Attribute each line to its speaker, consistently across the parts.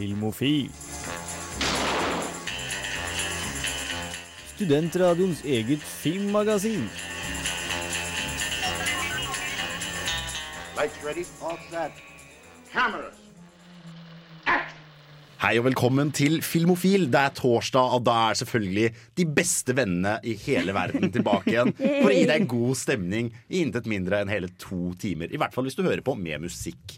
Speaker 1: Filmofil. Studentradioens eget filmmagasin.
Speaker 2: Lights ready, all set. Cameras.
Speaker 3: Hei og velkommen til Filmofil. Det er torsdag, og da er selvfølgelig de beste vennene i hele verden tilbake igjen for å gi deg god stemning i intet mindre enn hele to timer. I hvert fall hvis du hører på med musikk.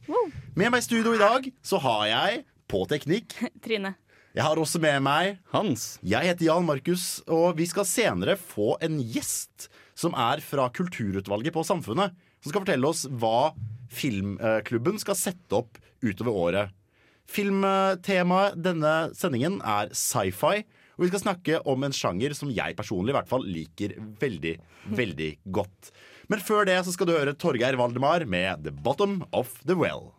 Speaker 3: Med meg i studio i dag så har jeg på teknikk
Speaker 4: Trine.
Speaker 3: Jeg har også med meg
Speaker 1: Hans.
Speaker 3: Jeg heter Jan Markus, og vi skal senere få en gjest som er fra Kulturutvalget på Samfunnet. Som skal fortelle oss hva filmklubben skal sette opp utover året. Filmtemaet denne sendingen er sci-fi. Og vi skal snakke om en sjanger som jeg personlig i hvert fall liker veldig, veldig godt. Men før det så skal du høre Torgeir Valdemar med The Bottom of the Well.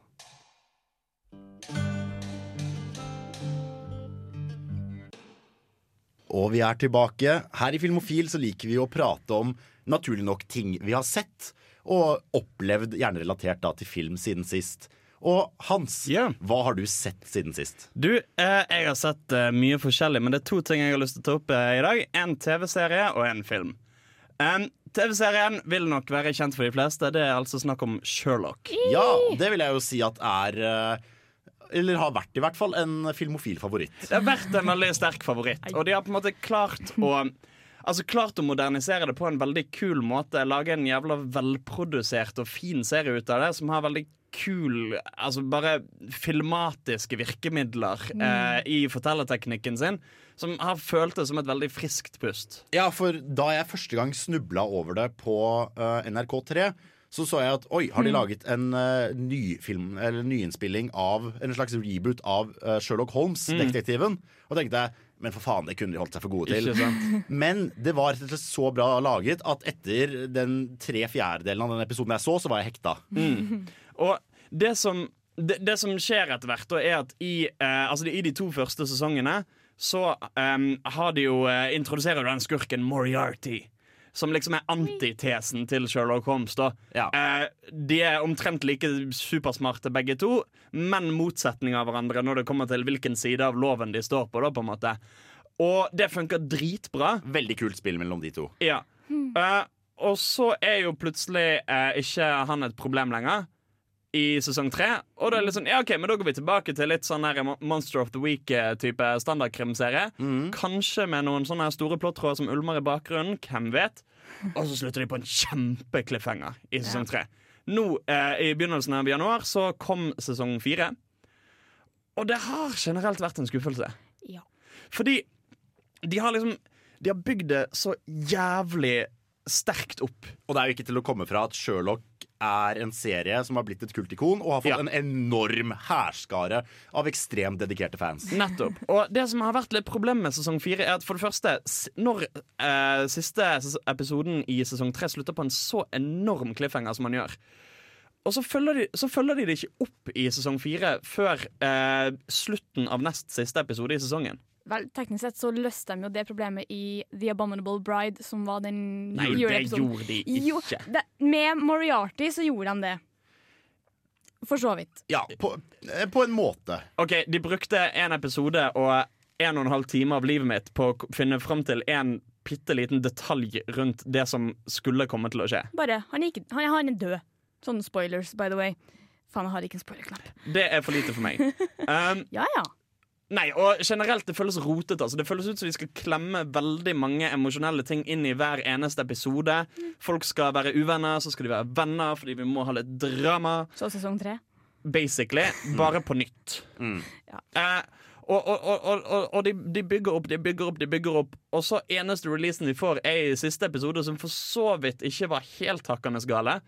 Speaker 3: Og vi er tilbake. Her i Filmofil så liker vi å prate om naturlig nok ting vi har sett og opplevd, gjerne relatert da til film siden sist. Og Hans,
Speaker 1: yeah.
Speaker 3: hva har du sett siden sist?
Speaker 1: Du, eh, jeg har sett eh, mye forskjellig, men det er to ting jeg har lyst til å ta opp eh, i dag. En TV-serie og en film. Um, TV-serien vil nok være kjent for de fleste. Det er altså snakk om Sherlock.
Speaker 3: Ja, det vil jeg jo si at er eh, Eller har vært i hvert fall en filmofil favoritt.
Speaker 1: Det har vært en veldig sterk favoritt, og de har på en måte klart å Altså klart å modernisere det på en veldig kul måte. Lage en jævla velprodusert og fin serie ut av det, som har veldig kul Altså bare filmatiske virkemidler eh, i fortellerteknikken sin. Som har føltes som et veldig friskt pust.
Speaker 3: Ja, for da jeg første gang snubla over det på uh, NRK3, så så jeg at oi, har de laget en uh, nyfilm, eller nyinnspilling av en slags reboot av uh, Sherlock Holmes-detektiven? Og tenkte jeg men for faen, det kunne de holdt seg for gode til. Men det var rett og slett så bra laget at etter den tre fjerdedelen av den episoden jeg så, så var jeg hekta.
Speaker 1: Og det som, det, det som skjer etter hvert, er at i, eh, altså i de to første sesongene så em, har de jo eh, introduserer du den skurken Moriarty. Som liksom er antitesen til Sherlock Holmes. da
Speaker 3: Ja.
Speaker 1: eh, De er omtrent like supersmarte begge to, men motsetninger av hverandre når det kommer til hvilken side av loven de står på. da på en måte Og det funker dritbra.
Speaker 3: Veldig kult spill mellom de to.
Speaker 1: Ja. Eh, og så er jo plutselig eh, ikke han et problem lenger i sesong tre. Og da er det litt sånn, ja ok, men da går vi tilbake til litt sånn her Monster of the Week-type standardkrimserie. Kanskje med noen sånne store plottråder som ulmer i bakgrunnen. Hvem vet? Og så slutter de på en kjempekliffhanger i sesong tre. Nå, eh, I begynnelsen av januar så kom sesong fire. Og det har generelt vært en skuffelse.
Speaker 4: Ja.
Speaker 1: Fordi de har liksom De har bygd det så jævlig sterkt opp.
Speaker 3: Og det er jo ikke til å komme fra at Sherlock er en serie som har blitt et kultikon og har fått
Speaker 1: Ja.
Speaker 3: en enorm hærskare av ekstremt dedikerte fans.
Speaker 1: Nettopp. Og det som har vært litt problemet med sesong fire, er at for det første, når eh, siste episoden i sesong tre slutter på en så enorm cliffhanger som man gjør, og så følger, de, så følger de det ikke opp i sesong fire før eh, slutten av nest siste episode i sesongen.
Speaker 4: Vel, teknisk sett så løste de jo det problemet i The Abominable Bride, som var den
Speaker 1: Nei, det gjorde de
Speaker 4: Jo,
Speaker 1: ikke.
Speaker 4: det, med Moriarty så gjorde de det. For så vidt.
Speaker 3: Ja, på, eh, på en måte.
Speaker 1: Ok, De brukte en episode og en og en halv time av livet mitt på å finne fram til en bitte liten detalj rundt det som skulle komme til å skje.
Speaker 4: Bare, han er, han, han er død. Sånne spoilers, by the way. Faen, jeg har ikke en spoilerknapp.
Speaker 1: Det er for lite for meg. Um,
Speaker 4: Ja, ja.
Speaker 1: Nei, og generelt, det føles rotete. Altså. Det føles ut som de skal klemme veldig mange emosjonelle ting inn i hver eneste episode. Folk skal være uvenner, så skal de være venner fordi vi må ha litt drama.
Speaker 4: Så sesong tre.
Speaker 1: Basically. Bare på nytt.
Speaker 4: Ja.
Speaker 1: Eh, og og, og, og, og, og de, de bygger opp, de bygger opp, de bygger opp. Og så eneste releasen de får, er i siste episode, som for så vidt ikke var helt hakkende gale.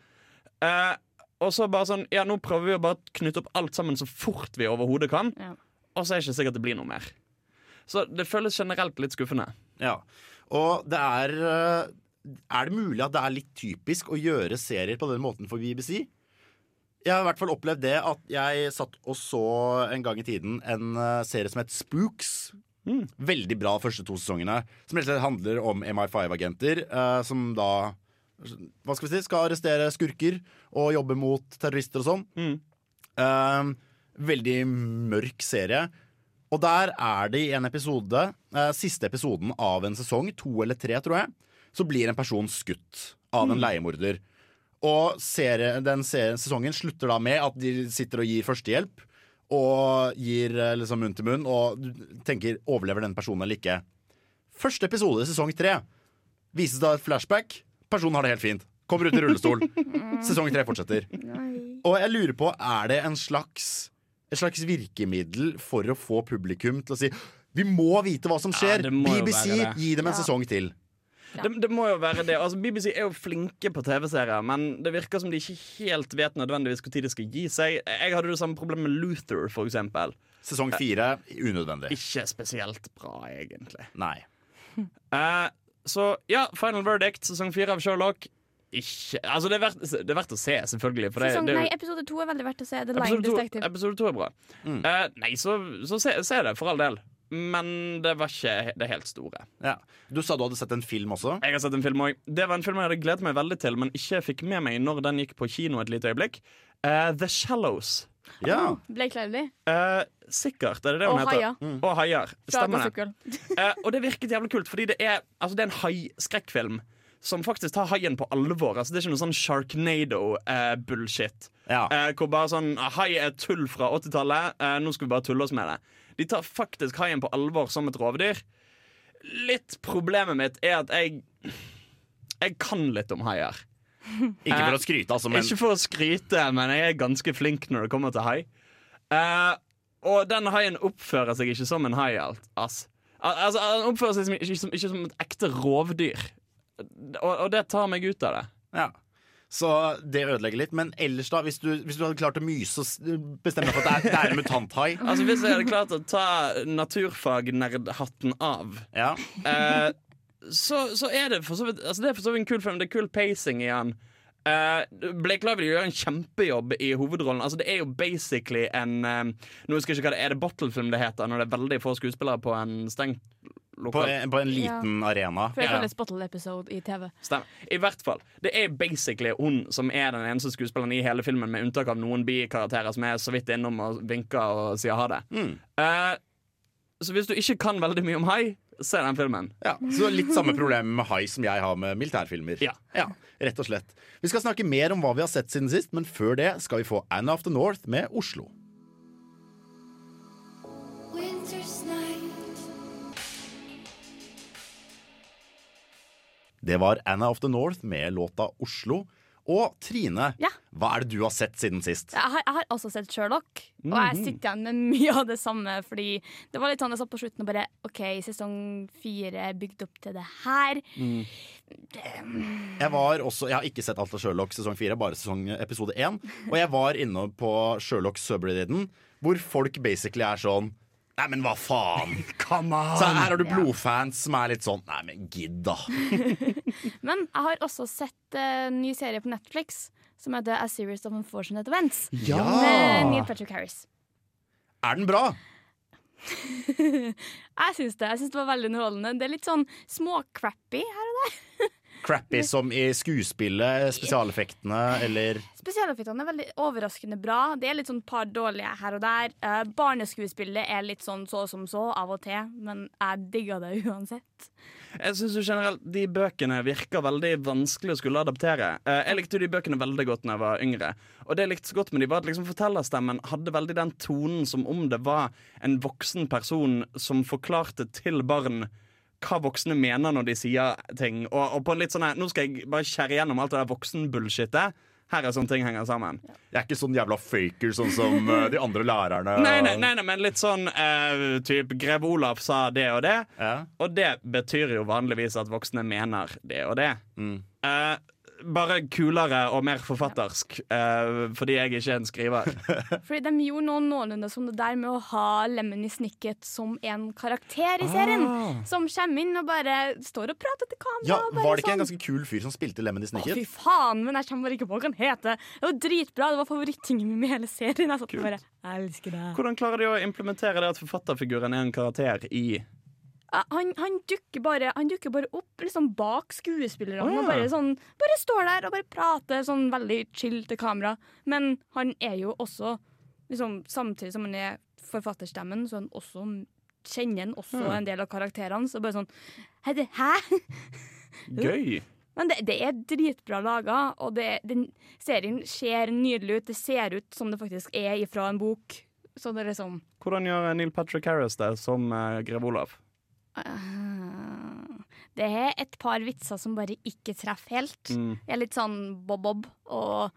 Speaker 1: Eh, og så bare sånn Ja, nå prøver vi å bare knytte opp alt sammen så fort vi overhodet kan.
Speaker 4: Ja.
Speaker 1: Og så er det ikke sikkert det blir noe mer. Så det føles generelt litt skuffende.
Speaker 3: Ja. Og det er eh, Er det mulig at det er litt typisk å gjøre serier på den måten for BBC? Jeg har i hvert fall opplevd det at jeg satt og så en gang i tiden en eh, serie som het Spooks. Veldig bra første to sesongene. Som rett og slett handler om MI5-agenter eh, som da hva skal vi si, skal arrestere skurker og jobbe mot terrorister og sånn.
Speaker 1: Mm.
Speaker 3: Eh, veldig mørk serie. Og der er det i en episode, eh, siste episoden av en sesong, to eller tre, tror jeg, så blir en person skutt av en leiemorder. Og serie, den serien, sesongen slutter da med at de sitter og gir førstehjelp. Og gir eh, liksom munn til munn, og tenker overlever den personen eller ikke. Første episode i sesong tre vises da et flashback. Personen har det helt fint. Kommer ut i rullestol. Sesong tre fortsetter. Og jeg lurer på, er det en slags, et slags virkemiddel for å få publikum til å si vi må vite hva som skjer.
Speaker 1: Ja,
Speaker 3: BBC, gi dem en
Speaker 4: Ja.
Speaker 3: sesong til.
Speaker 1: Det, det må jo være det. Altså, BBC er jo flinke på TV-serier, men det virker som de ikke helt vet nødvendigvis når de skal gi seg. Jeg hadde det samme problemet med Luther, for eksempel.
Speaker 3: Sesong fire unødvendig.
Speaker 1: Ikke spesielt bra, egentlig.
Speaker 3: Nei.
Speaker 1: Uh, så ja, Final Verdict, sesong fire av Sherlock. Ikke Altså, det er verdt, det er verdt å se, selvfølgelig. For det,
Speaker 4: sånn,
Speaker 1: det,
Speaker 4: nei, episode to er veldig verdt å se. The Line Detective.
Speaker 1: episode to er bra.
Speaker 3: Mm.
Speaker 1: Uh, nei, så, så se, se det, for all del. Men det var ikke det helt store.
Speaker 3: Ja. Du sa du hadde sett en film også.
Speaker 1: Jeg har sett en film også. Det var en film jeg hadde gledet meg veldig til, men ikke fikk med meg når den gikk på kino et lite øyeblikk. Uh, The Shallows.
Speaker 3: Ja.
Speaker 4: Blake Lively
Speaker 1: Uh, sikkert, er det det hun
Speaker 4: og
Speaker 1: heter?
Speaker 4: Haier
Speaker 1: Og haier. Stemmer det.
Speaker 4: uh,
Speaker 1: Eh, og det virket jævlig kult, fordi det er, altså, det er en hai-skrekkfilm. Som faktisk tar haien på alvor. Altså, det er ikke noe sånn Sharknado-bullshit.
Speaker 3: Ja.
Speaker 1: Eh, hvor bare sånn Hai er tull fra 80-tallet. Eh, nå skal vi bare tulle oss med det. De tar faktisk haien på alvor som et rovdyr. Litt problemet mitt er at jeg Jeg kan litt om haier.
Speaker 3: Ikke for å skryte, altså, men
Speaker 1: Ikke for å skryte, men jeg er ganske flink når det kommer til hai. Eh, og den haien oppfører seg ikke som en hai. alt, ass. Al altså, den oppfører seg som, ikke, som, ikke som et ekte rovdyr. Og, og det tar meg ut av det.
Speaker 3: ja. Så det ødelegger litt. Men ellers, da, hvis du, hvis du hadde klart å myse og bestemme deg for at det er, det er en mutanthai
Speaker 1: Altså Hvis jeg hadde klart å ta naturfagnerdhatten av,
Speaker 3: ja.
Speaker 1: eh, så, så er det for så vidt altså Det er for så vidt en kul film. Det er kul pacing igjen. Uh, Eh, Blake Lively gjør en kjempejobb i hovedrollen. Altså Det er jo basically en uh, Nå husker jeg ikke hva det. Er det Bottle-film det heter når det er veldig få skuespillere på en stengt
Speaker 3: På, en, på en liten arena.
Speaker 4: For det
Speaker 1: Ja.
Speaker 4: kalles bottle episode i TV.
Speaker 1: Stemmer. I hvert fall. Det er basically hun som er den eneste skuespilleren i hele filmen, med unntak av noen bikarakterer som er så vidt innom og vinker og sier ha det.
Speaker 3: Mm.
Speaker 1: Uh, så hvis du ikke kan veldig mye om hai, se den filmen.
Speaker 3: Ja, så litt samme problem med hai som jeg har med militærfilmer.
Speaker 1: Ja.
Speaker 3: Rett og slett. Vi skal snakke mer om hva vi har sett siden sist, men før det skal vi få Anna of the North med Oslo.
Speaker 5: Winter's
Speaker 3: Det var Anna of the North med låta Oslo. Og Trine,
Speaker 4: Ja.
Speaker 3: hva er det du har sett siden sist?
Speaker 4: Jeg har, jeg har også sett Sherlock, og jeg sitter igjen med mye av det samme. Fordi det var litt sånn jeg satt på slutten og bare OK, sesong fire bygd opp til det her.
Speaker 3: Jeg var også, jeg har ikke sett alt av Sherlock sesong fire, bare sesong episode én. Og jeg var inne på Sherlock Subrediden, hvor folk basically er sånn Nei, men hva faen? Så her har du blodfans som er litt sånn Nei, men gidd, da.
Speaker 4: Men jeg har også sett uh, en ny serie på Netflix som heter A Series of Unfortunate Events. Ja. Med Neil Patrick Harris.
Speaker 3: Er den bra?
Speaker 4: Jeg syns det. Jeg synes det var veldig underholdende. Det er litt sånn småcrappy her og der.
Speaker 3: Crappy som i skuespillet, spesialeffektene eller
Speaker 4: Spesialeffektene er veldig overraskende bra. Det er litt sånn par dårlige her og der. Uh, barneskuespillet er litt sånn så som så av og til, men jeg digger det uansett.
Speaker 1: Jeg synes jo generelt De bøkene virker veldig vanskelig å skulle adaptere. Uh, jeg likte de bøkene veldig godt da jeg var yngre. Og det jeg likte så godt med de var at liksom fortellerstemmen hadde veldig den tonen som om det var en voksen person som forklarte til barn hva voksne mener når de sier ting. Og, og på en litt sånn her Nå skal jeg bare skjære gjennom alt det der voksenbullshitet. Her er sånne ting henger sammen.
Speaker 3: Jeg er ikke sånn jævla faker sånn som eh, de andre lærerne.
Speaker 1: Nei, nei, nei, nei men litt sånn uh, typ Grev Olaf sa det og det.
Speaker 3: Ja.
Speaker 1: Og det betyr jo vanligvis at voksne mener det og det.
Speaker 3: Mm.
Speaker 1: Eh, bare kulere og mer forfattersk, Uh, fordi jeg ikke er en skriver.
Speaker 4: Fordi de gjorde noe noenlunde som det der med å ha Lemony Snicket som en karakter i serien. Som kommer inn og bare står og prater til kamera.
Speaker 3: Ja,
Speaker 4: bare
Speaker 3: Var det ikke en
Speaker 4: sånn.
Speaker 3: ganske kul fyr som spilte Lemony
Speaker 4: Å, fy faen, men jeg kommer bare ikke på hva han heter. Det var dritbra. Det var favorittingen min med hele serien. Jeg satt og bare Jeg elsker det.
Speaker 1: Hvordan klarer de å implementere det at forfatterfiguren er en karakter i
Speaker 4: Han, han, dukker bare, han dukker bare opp liksom bak skuespillerne
Speaker 1: oh, ja.
Speaker 4: og bare, sånn, bare står der og bare prater sånn veldig chill til kamera. Men han er jo også liksom, Samtidig som han er forfatterstemmen, så han også kjenner han også en del av karakterene. Så bare sånn Hæ?
Speaker 1: Gøy.
Speaker 4: Men det, det er dritbra laga, og det, den serien ser nydelig ut. Det ser ut som det faktisk er ifra en bok. Så det er liksom
Speaker 1: Hvordan gjør Neil Patrick Harris det som uh, greve Olav?
Speaker 4: Eh, Det er et par vitser som bare ikke treffer helt.
Speaker 1: Mm.
Speaker 4: Jeg er litt sånn bob-bob, og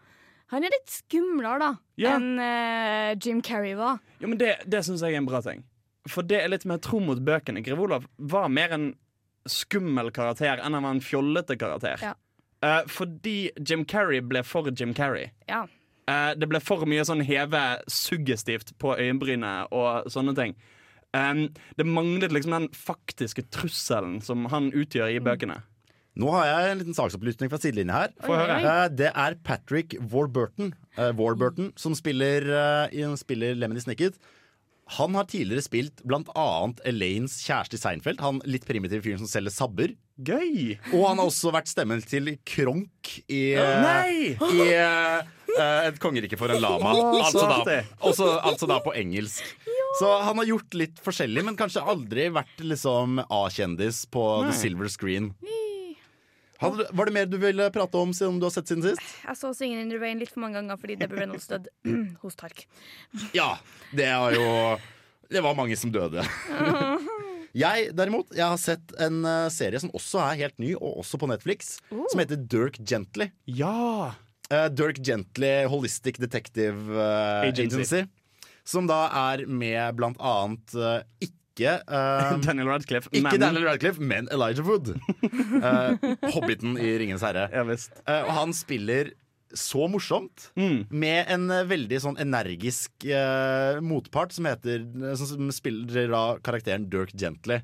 Speaker 4: han er litt skumlere da
Speaker 1: Ja.
Speaker 4: enn uh, Jim Carrey var.
Speaker 1: Jo, men Det, det syns jeg er en bra ting. For det er litt mer tro mot bøkene. Greve Olav var mer en skummel karakter enn han var en fjollete karakter.
Speaker 4: Ja.
Speaker 1: Uh, fordi Jim Carrey ble for Jim Carrey.
Speaker 4: Ja.
Speaker 1: Uh, det ble for mye sånn heve suggestivt på øyenbrynet og sånne ting. Um, det manglet liksom den faktiske trusselen som han utgjør
Speaker 4: Mm.
Speaker 1: i bøkene.
Speaker 3: Nå har jeg en liten saksopplysning fra sidelinja her. Eh, Det er Patrick Warburton, uh, Warburton som spiller, uh, spiller Lemony Snicket. Han har tidligere spilt annet Elaines kjæreste i Seinfeld. Han litt primitive fyren som selger sabber.
Speaker 1: Gøy!
Speaker 3: Og han har også vært stemmen til Kronk i,
Speaker 1: Nei!
Speaker 3: i uh, Et kongerike for en lama. Altså da, også, altså da på engelsk. Så han har gjort litt forskjellig, men kanskje aldri vært liksom A-kjendis på
Speaker 1: Nei.
Speaker 3: the silver screen. Hadde, var det mer du ville prate om siden du har sett siden sist?
Speaker 4: Jeg så Singing in the Rain litt for mange ganger fordi Debbie Reynolds døde hos Tark.
Speaker 3: Ja, det er jo Det var mange som døde. Jeg derimot, jeg har sett en eh, serie som også er helt ny, og også på Netflix, som heter Dirk Gently.
Speaker 1: Ja!
Speaker 3: uh, Dirk Gently Holistic Detective uh,
Speaker 1: Agency.
Speaker 3: Agency. Som da er med blant annet uh, ikke eh,
Speaker 1: Daniel Radcliffe.
Speaker 3: Ikke
Speaker 1: men
Speaker 3: Daniel Radcliffe, men Elijah Wood. uh, Hobbiten i Ringenes herre.
Speaker 1: Ja visst.
Speaker 3: Eh, og han spiller så morsomt,
Speaker 1: Mm.
Speaker 3: med en veldig sånn energisk uh, motpart som heter Som spiller da karakteren Dirk Gently.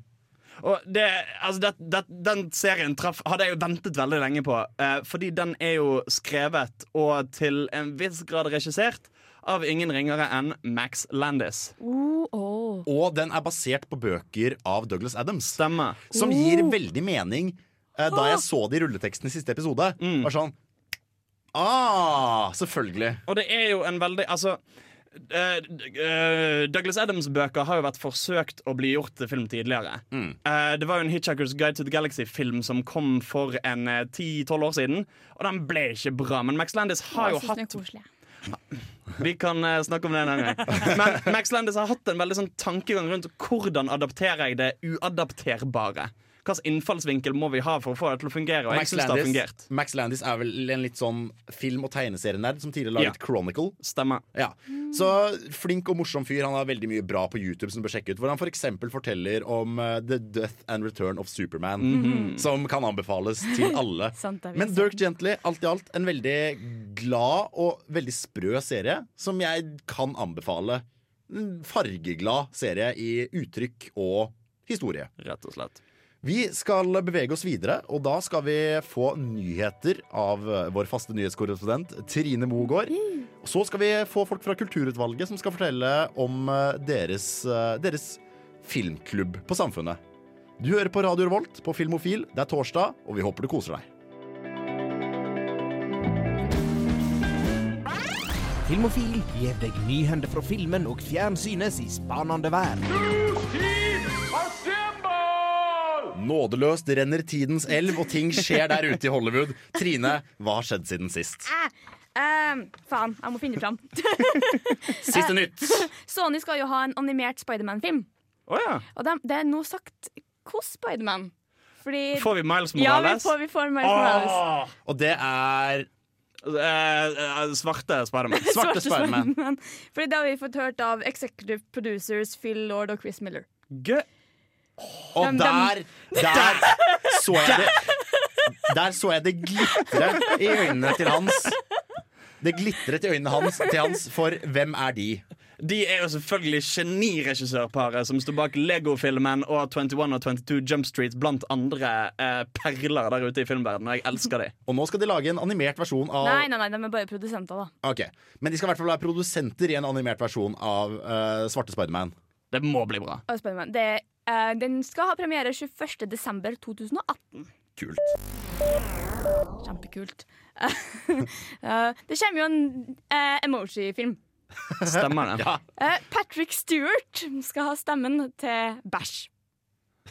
Speaker 1: Det, altså det, det, Den serien traff, hadde jeg jo ventet veldig lenge på. Eh, fordi den er jo skrevet og til en viss grad regissert av ingen ringere enn Max Landis.
Speaker 4: Uh, oh.
Speaker 3: Og den er basert på bøker av Douglas Adams.
Speaker 1: Stemmer.
Speaker 3: Som gir veldig mening eh, da jeg så det i rulleteksten i siste episode.
Speaker 1: Mm.
Speaker 3: Var sånn Ah, selvfølgelig.
Speaker 1: Og det er jo en veldig Altså Uh, uh, Douglas Adams-bøker har jo vært forsøkt å bli gjort til film tidligere.
Speaker 3: Mm.
Speaker 1: Uh, det var jo en Hitchhiker's Guide to the Galaxy-film som kom for en 10-12 år siden. Og den ble ikke bra. Men Max Landis har jo hatt. Vi kan uh, snakke om det en annen gang. Men Max Landis har hatt en veldig sånn tankegang rundt hvordan adapterer jeg det uadapterbare. Hvilken innfallsvinkel må vi ha for å få det til å fungere? Og jeg
Speaker 3: Max
Speaker 1: synes det har
Speaker 3: Landis,
Speaker 1: fungert.
Speaker 3: Max Landis er vel en litt sånn film- og tegneserienerd som tidligere laget
Speaker 1: Ja.
Speaker 3: Chronicle.
Speaker 1: Stemmer.
Speaker 3: Ja. Så flink og morsom fyr. Han har veldig mye bra på YouTube som du bør sjekke ut. Hvor han f.eks. For forteller om uh, The Death and Return of Superman. Som kan anbefales til alle.
Speaker 4: Sant,
Speaker 3: Men. Dirk Gently, alt i alt, en veldig glad og veldig sprø serie som jeg kan anbefale. En fargeglad serie i uttrykk og historie.
Speaker 1: Rett og slett.
Speaker 3: Vi skal bevege oss videre, og da skal vi få nyheter av eh, vår faste nyhetskorrespondent Trine Mogård. Og så skal vi få folk fra Kulturutvalget som skal fortelle om eh, deres, eh, deres filmklubb på Samfunnet. Du hører på Radio Revolt på Filmofil. Det er torsdag, og vi håper du koser deg.
Speaker 6: Filmofil gir deg nyhender fra filmen og fjernsynets i spanende verden.
Speaker 3: Nådeløst renner tidens elv, og ting skjer der ute i Hollywood. Trine, hva har skjedd siden sist?
Speaker 4: Uh, faen, jeg må finne fram.
Speaker 3: Siste nytt!
Speaker 4: Sony skal jo ha en animert Spiderman-film.
Speaker 1: Oh, ja.
Speaker 4: Og de, det er nå sagt hvordan Spiderman. Fordi
Speaker 1: Får vi Miles
Speaker 4: Ja, vi
Speaker 1: Morales?
Speaker 4: får, vi får Miles Morales.
Speaker 3: Og det er
Speaker 1: Eh, eh, svarte Spiderman.
Speaker 3: Svarte Spiderman.
Speaker 4: Fordi det har vi fått hørt av executive producers Phil Lord og Chris Miller.
Speaker 1: Gøy.
Speaker 3: Og
Speaker 4: Dem-
Speaker 3: der, der så jeg det Der så jeg det glitre i øynene til hans. Det glitret i øynene hans, til hans, for hvem er de?
Speaker 1: De er jo selvfølgelig geniregissørparet som står bak Lego-filmen og 21 og 22 Jump Street, blant andre eh, perler der ute i filmverdenen. Og jeg elsker de.
Speaker 3: Og nå skal de lage en animert versjon av
Speaker 4: Nei, nei, nei, de er bare produsenter, da.
Speaker 3: Ok, Men de skal i hvert fall være produsenter i en animert versjon av uh, Svarte Spiderman.
Speaker 1: Det må bli bra.
Speaker 4: av Spiderman. Det, eh, den skal ha premiere 21. desember 2018.
Speaker 3: Kult.
Speaker 4: Kjempekult. Eh, det kommer jo en eh, emoji-film.
Speaker 1: Stemmer det?
Speaker 3: Ja.
Speaker 4: Eh, Patrick Stewart skal ha stemmen til bæsj.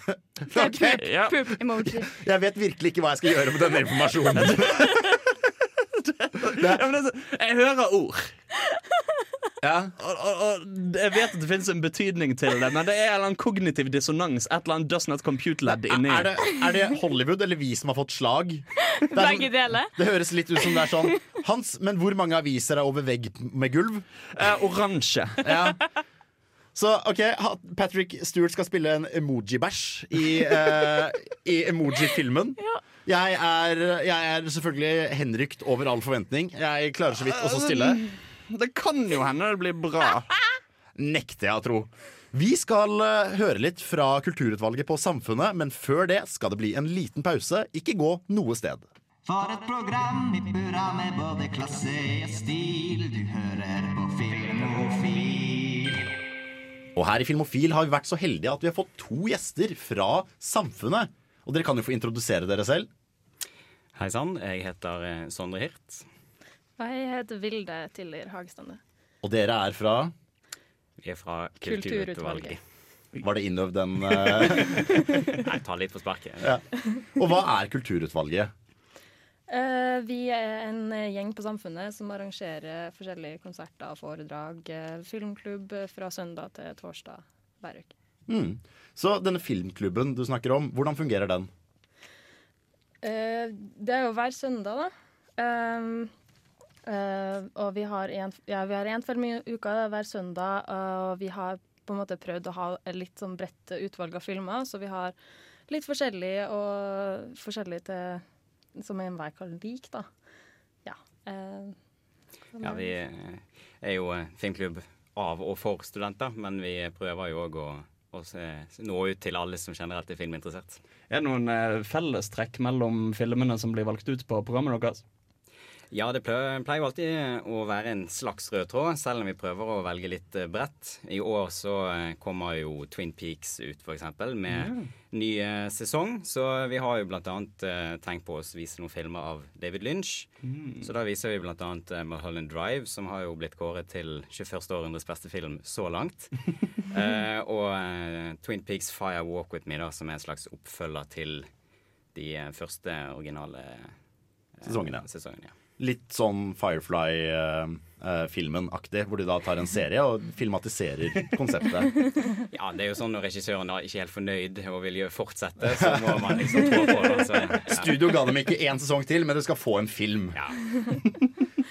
Speaker 4: Det er poop, poop emoji.
Speaker 3: Jeg vet virkelig ikke hva jeg skal gjøre med denne informasjonen.
Speaker 1: Ja, er jeg hører ord.
Speaker 3: Ja.
Speaker 1: Og, og, og jeg vet at det finnes en betydning til det, men det er en eller annen kognitiv dissonans. Et eller annet does not compute led inni.
Speaker 3: Er, det, er det Hollywood eller vi som har fått slag? Det, er
Speaker 4: Begge
Speaker 3: sånn,
Speaker 4: deler.
Speaker 3: det høres litt ut som det er sånn Hans, men hvor mange aviser er over vegg med gulv?
Speaker 1: Eh, oransje.
Speaker 3: Ja. Så OK, Patrick Stewart skal spille en emoji-bæsj i, eh, i emoji-filmen. Jeg, er, jeg er selvfølgelig henrykt over all forventning. Jeg klarer så vidt også å stille.
Speaker 1: Det kan jo hende det blir bra.
Speaker 3: Nekter jeg å tro. Vi skal eh, høre litt fra Kulturutvalget på Samfunnet, men før det skal det bli en liten pause. Ikke gå noe sted.
Speaker 7: For et program i burra med både klasse og stil. Du hører på Filmofil.
Speaker 3: Og her i Filmofil har vi vært så heldige at vi har fått to gjester fra Samfunnet. Og dere kan jo få introdusere dere selv.
Speaker 8: Hei sann, jeg heter eh, Sondre Hirt.
Speaker 9: Jeg heter Vilde Tiller Hagestande.
Speaker 3: Og dere er fra
Speaker 8: Vi er fra
Speaker 9: Kulturutvalget.
Speaker 8: Kulturutvalget.
Speaker 3: Var det innøvd den uh...
Speaker 8: Nei, ta litt på sparket.
Speaker 3: Ja. Og hva er Kulturutvalget?
Speaker 9: Uh, vi er en gjeng på Samfunnet som arrangerer forskjellige konserter og foredrag. filmklubb fra søndag til torsdag hver uke.
Speaker 3: Mm. Så denne filmklubben du snakker om, hvordan fungerer den?
Speaker 9: Uh, det er jo hver søndag, da. Uh, uh, og vi har en, ja, vi har en film i uka hver søndag, og vi har på en måte prøvd å ha et litt sånn bredt utvalg av filmer, så vi har litt forskjellig og forskjellig til som enhver kan like, da. Ja.
Speaker 8: Ja, vi er jo filmklubb av og for studenter, men vi prøver jo òg å, å se- nå ut til alle som generelt er filminteressert.
Speaker 1: Er det noen eh, fellestrekk mellom filmene som blir valgt ut på programmet deres?
Speaker 8: Ja, det pleier, jo alltid å være en slags rød tråd, selv om vi prøver å velge litt eh, bredt. I år så eh, kommer jo Twin Peaks ut, f.eks., med ny eh, sesong. Så vi har jo eh, tenkt på å vise noen filmer av David Lynch. Så da viser vi eh, Mulholland Drive, som har jo blitt kåret til 21. århundres beste film så langt. Eh, og Twin Peaks Fire Walk With Me, da, som er en slags oppfølger til de første originale eh,
Speaker 3: Sesongene.
Speaker 8: sesongene ja.
Speaker 3: Litt sånn Firefly-filmen-aktig, hvor de da tar en serie og filmatiserer konseptet.
Speaker 8: Ja, det er jo sånn når regissøren er ikke helt fornøyd og vil jo fortsette, så må man liksom trå på. Altså. ja.
Speaker 3: Studio ga dem ikke én sesong til, men du skal få en film.
Speaker 8: Ja.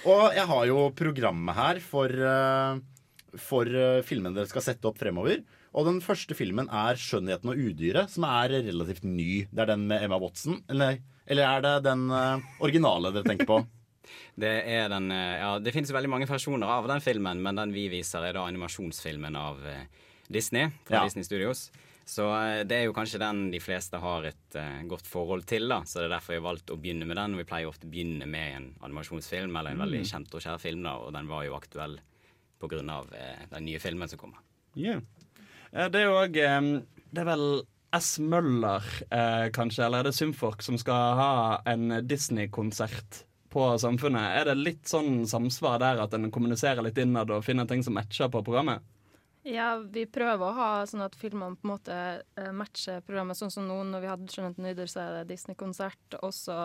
Speaker 3: Og jeg har jo programmet her for, eh, for eh, filmene dere skal sette opp fremover. Og den første filmen er 'Skjønnheten og udyret', som er relativt ny. Det er den med Emma Watson. Eller, eller er det den eh, originale dere tenker på?
Speaker 8: Det, den, eh, ja, det finnes jo veldig mange versjoner av den filmen, men den vi viser, er da animasjonsfilmen av eh, Disney. Fra
Speaker 3: Ja.
Speaker 8: Disney Studios. Så eh, det er jo kanskje den de fleste har et uh, godt forhold til. da Så det er derfor jeg har valgt å begynne med den. Og vi pleier ofte å begynne med en animasjonsfilm eller en veldig kjent og kjær film. da Og den var jo aktuell pga. Uh, den nye filmen som kommer.
Speaker 1: Yeah. Det er jo òg Det er vel S. Møller, eh, kanskje, eller er det Symfork, som skal ha en Disney-konsert på Samfunnet. Er det litt sånn samsvar der at en kommuniserer litt innad og finner ting som matcher på programmet?
Speaker 9: Ja, vi prøver å ha sånn at filmene på en måte eh, matcher programmet. Sånn som nå når vi hadde 'Skjønnheten nyder', så er det Disney-konsert. Og så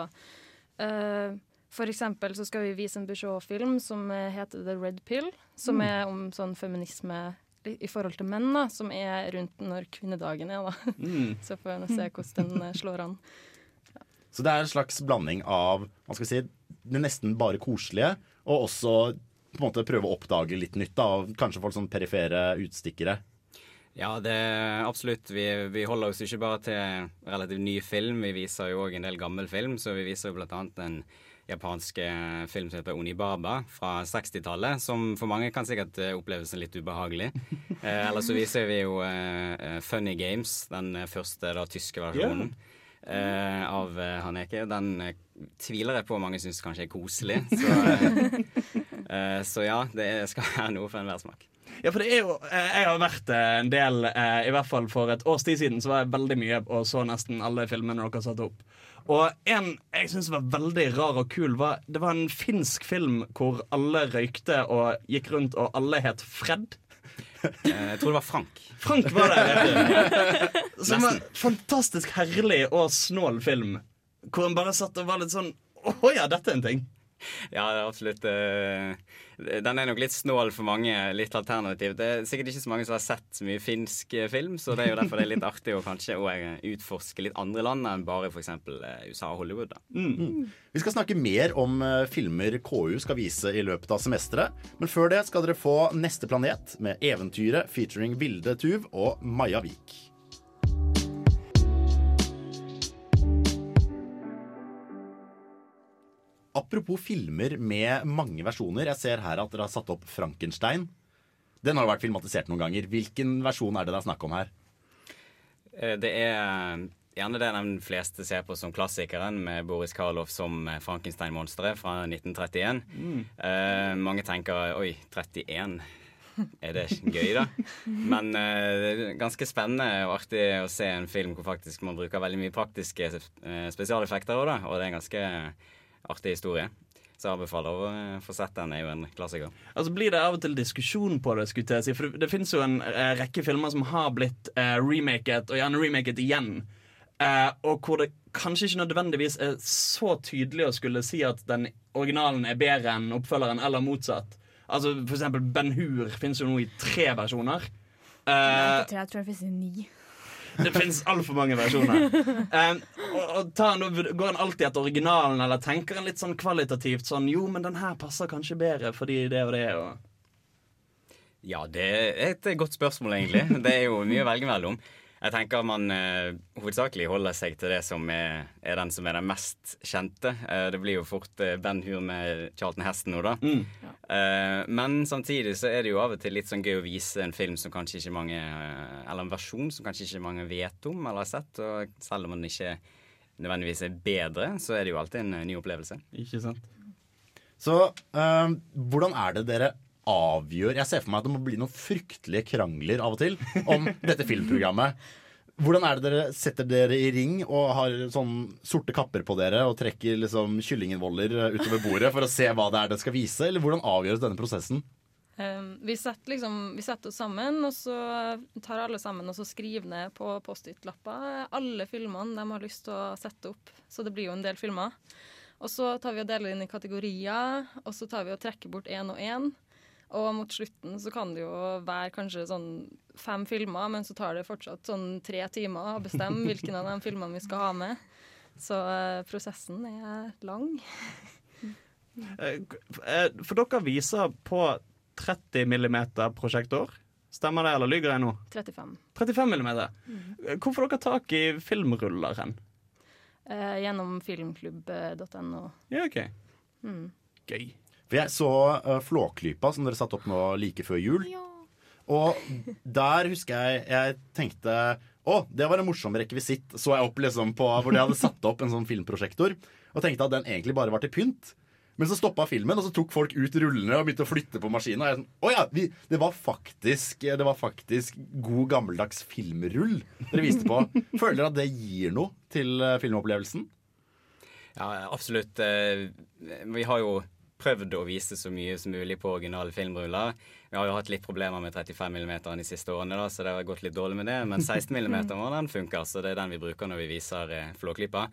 Speaker 9: eh, for eksempel så skal vi vise en Bouchot-film som eh, heter 'The Red Pill'. Som er om sånn feminisme i forhold til menn, da. Som er rundt når kvinnedagen er, da.
Speaker 1: Mm.
Speaker 9: Så får vi se hvordan den slår an.
Speaker 3: Så det er en slags blanding av hva skal vi si, det nesten bare koselige, og også på en måte prøve å oppdage litt nytt. da, av Kanskje folk sånn perifere utstikkere.
Speaker 8: Ja, det er absolutt. Vi, vi holder oss ikke bare til relativt ny film. Vi viser jo òg en del gammel film. Så vi viser jo blant annet en japansk eh, film som heter Onibaba fra 60-tallet. Som for mange kan sikkert eh, oppleves litt ubehagelig. Eh, Eller så viser vi jo eh, eh, Funny Games, den eh, første da tyske versjonen. Eh, av eh, Haneke. Den eh, tviler jeg på mange syns kanskje er koselig. Så, eh, så ja, det er- skal være noe for enhver smak.
Speaker 1: Ja, for det er jo Jeg har vært en del I hvert fall for et års tid siden Så var jeg veldig mye og så nesten alle filmene dere satte opp. Og en jeg syns var veldig rar og kul, var Det var en finsk film hvor alle røykte og gikk rundt, og alle het Fred.
Speaker 8: Eh, Jeg tror det var Frank.
Speaker 1: Frank var det. Som var en fantastisk herlig og snål film. Hvor han bare satt og var litt sånn Å ja, dette er en ting.
Speaker 8: Ja, absolutt. eh, Den er nok litt snål for mange. Litt alternativ. Det er sikkert ikke så mange som har sett så mye finsk eh, film, så det er jo derfor det er litt artig å kanskje eh, utforske litt andre land enn bare f.eks. USA og Hollywood. da.
Speaker 3: Vi skal snakke mer om filmer KU skal vise i løpet av semesteret. Men før det skal dere få Neste planet med Eventyret featuring Vilde Tuv og Maja Vik. Apropos filmer med mange versjoner. Jeg ser her at dere har satt opp Frankenstein. Den har jo vært filmatisert noen ganger. Hvilken versjon er det det er snakk om her?
Speaker 8: Eh, Det er gjerne det de fleste ser på som klassikeren, med Boris Karloff som eh, Frankenstein-monsteret fra 1931. Eh, mange tenker oi, 31. Er det gøy, da? Men eh, det er ganske spennende og artig å se en film hvor faktisk man bruker veldig mye praktiske eh, spesialeffekter òg, da. Og det er ganske artig historie. Så jeg anbefaler å eh, få sett den. er jo en klassiker.
Speaker 1: Altså blir det av og til diskusjon på det, skulle jeg si. For det, det finnes jo en eh, rekke filmer som har blitt eh, remaket, og gjerne remaket igjen. Eh, og hvor det kanskje ikke nødvendigvis er så tydelig å skulle si at den originalen er bedre enn oppfølgeren, eller motsatt. Altså For eksempel Ben Hur finnes jo nå i tre versjoner. Eh,
Speaker 4: Jeg tror, jeg tror det finnes ni.
Speaker 1: Det finnes altfor mange versjoner. Um, og, og han, Går han alltid etter originalen, eller tenker han litt sånn kvalitativt sånn Jo, men den her passer kanskje bedre fordi det og det. Og
Speaker 8: Ja, det er et godt spørsmål, egentlig. Det er jo mye å velge mellom. Jeg tenker man eh, hovedsakelig holder seg til det som er, er den som er den mest kjente. Eh, det blir jo fort eh, Ben Hur med Charlton Heston nå, da. Eh, men samtidig så er det jo av og til litt sånn gøy å vise en film som kanskje ikke mange eh, Eller en versjon som kanskje ikke mange vet om eller har sett. Og selv om den ikke nødvendigvis er bedre, så er det jo alltid en eh, ny opplevelse.
Speaker 1: Ikke sant?
Speaker 3: Så eh, hvordan er det dere avgjør Jeg ser for meg at det må bli noen fryktelige krangler av og til om dette filmprogrammet. Hvordan er det dere setter dere i ring og har sånn sorte kapper på dere og trekker liksom kyllingenvoller utover bordet for å se hva det er det skal vise? Eller hvordan avgjøres denne prosessen?
Speaker 9: Um, vi, setter liksom, vi setter oss sammen, og så tar alle sammen og så skriver ned på Post-It-lapper alle filmene de har lyst til å sette opp. Så det blir jo en del filmer. Og så tar vi og deler inn i kategorier, og så tar vi og trekker bort én og én. Og mot slutten så kan det jo være kanskje sånn fem filmer, men så tar det fortsatt sånn tre timer å bestemme hvilken av de filmene vi skal ha med. Så eh, prosessen er lang.
Speaker 1: Eh, eh, For dere viser på 30 millimeter prosjektor. Stemmer det, eller lyver jeg nå?
Speaker 9: 35.
Speaker 1: 35 millimeter. Eh, Hvor får dere tak i filmruller hen?
Speaker 9: Eh, gjennom filmklubb.no.
Speaker 1: Ja, OK.
Speaker 9: Mm.
Speaker 1: Gøy.
Speaker 3: For jeg så uh, Flåklypa, som dere satte opp nå like før jul. Og der husker jeg jeg tenkte å, det var en morsom rekvisitt. Så jeg opp liksom på hvor de hadde satt opp en sånn filmprosjektor. Og tenkte at den egentlig bare var til pynt. Men så stoppa filmen, og så tok folk ut rullene og begynte å flytte på maskinen. Og jeg er sånn, oh ja, vi, det, var faktisk, det var faktisk god gammeldags filmrull dere viste på. Føler dere at det gir noe til eh, filmopplevelsen?
Speaker 8: Ja, absolutt. Eh, Vi har jo prøvd å vise så mye som mulig på originale filmruller. Vi har jo hatt litt problemer med 35 mm de siste årene, da, så det har gått litt dårlig med det. Men 16 mm den funker, så det er den vi bruker når vi viser eh, Flåklypa.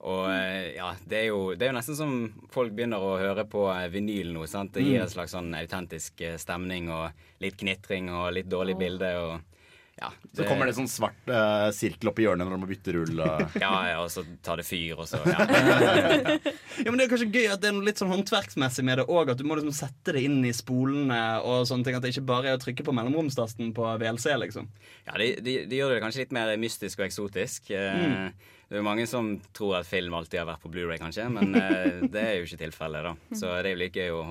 Speaker 8: Og eh, ja, det er, jo, det er jo nesten som folk begynner å høre på eh, vinyl nå. sant? Det gir en slags sånn autentisk eh, stemning og litt knitring og litt dårlig bilde. og ja,
Speaker 3: Så kommer det sånn svart uh, sirkel opp i hjørnet når de må bytte rull. og-
Speaker 8: ja, ja, og så tar det fyr, og så ja.
Speaker 1: Ja, men Det er kanskje gøy at det er noe litt sånn håndverksmessig med det òg. At du må liksom sette det inn i spolene og sånne ting. At det ikke bare er å trykke på mellomromstasten på VLC, liksom.
Speaker 8: Ja, de, de, de gjør det kanskje litt mer mystisk og eksotisk. Mm. Det er jo mange som tror at film alltid har vært på Blu-ray kanskje, men eh, det er jo ikke tilfellet. da. Så det er jo like gøy å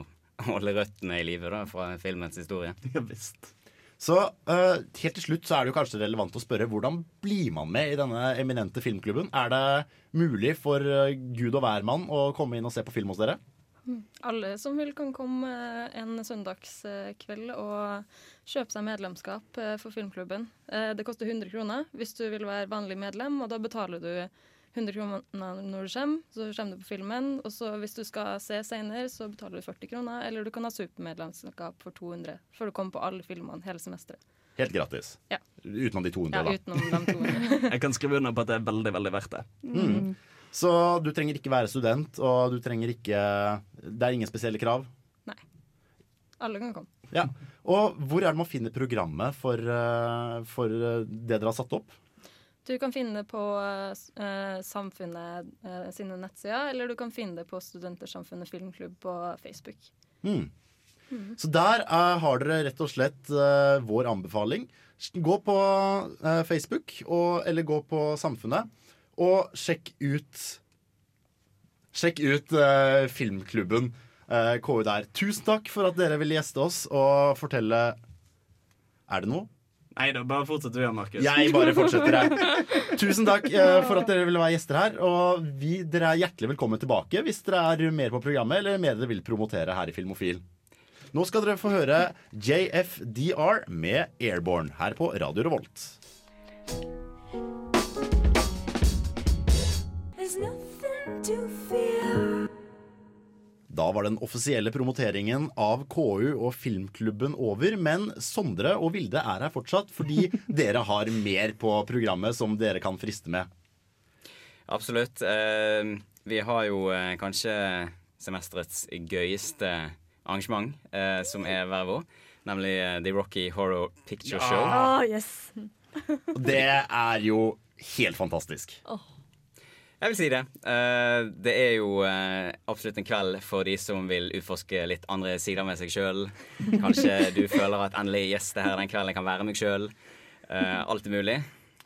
Speaker 8: holde røttene i live fra filmens historie.
Speaker 1: Ja, visst.
Speaker 3: Så uh, helt til slutt så er det jo kanskje relevant å spørre hvordan blir man med i denne eminente filmklubben? Er det mulig for eh, gud og hvermann å komme inn og se på film hos dere?
Speaker 9: Alle som vil, kan komme eh, en søndagskveld og kjøpe seg medlemskap for filmklubben. Det koster 100 kroner hvis du vil være vanlig medlem, og da betaler du 100 kroner når du kommer. Så kommer du på filmen, og så hvis du skal se senere, så betaler du 40 kroner. Eller du kan ha supermedlemskap for 200, for du kommer på alle filmene hele semesteret.
Speaker 3: Helt gratis.
Speaker 9: Ja.
Speaker 3: Utenom de 200,
Speaker 9: Ja,
Speaker 3: da.
Speaker 9: utenom de 200.
Speaker 1: Jeg kan skrive under på at det er veldig, veldig verdt det.
Speaker 3: Mm. Så du trenger ikke være student, og du trenger ikke Det er ingen spesielle krav. Nei.
Speaker 9: Alle kan komme.
Speaker 3: Ja. Og hvor er det man finner programmet for, eh, for det dere har satt opp?
Speaker 9: Du kan finne det på eh, Samfunnet eh, sine nettsider, eller du kan finne det på Studentersamfunnet filmklubb på Facebook.
Speaker 3: Mm. Så der eh, har dere rett og slett eh, vår anbefaling. Gå på eh, Facebook, og, eller gå på Samfunnet, og sjekk ut Sjekk ut eh, filmklubben KU der. Tusen takk for at dere ville gjeste oss og fortelle Er det noe?
Speaker 1: Nei da, bare fortsett du, Jan Markus.
Speaker 3: Jeg bare fortsetter her. Tusen takk eh, for at dere ville være gjester her. Og vi, dere er hjertelig velkommen tilbake hvis dere er mer på programmet eller mer dere vil promotere her i Filmofil. Nå skal dere få høre JFDR med Airborne her på Radio Revolt.
Speaker 5: There's nothing to.
Speaker 3: Da var den offisielle promoteringen av KU og Filmklubben over, men Sondre og Vilde er her fortsatt fordi dere har mer på programmet som dere kan friste med.
Speaker 8: Absolutt. Eh, vi har jo eh, kanskje semesterets gøyeste arrangement, eh, som er hver vår. Nemlig The Rocky Horror Picture Show.
Speaker 4: Å, yes.
Speaker 3: Og det er jo helt fantastisk.
Speaker 8: Jeg vil si det. Eh, det er jo eh, absolutt en kveld for de som vil utforske litt andre sider med seg sjøl. Kanskje du føler at endelig yes, det her er den kvelden jeg kan være meg sjøl. alt er mulig.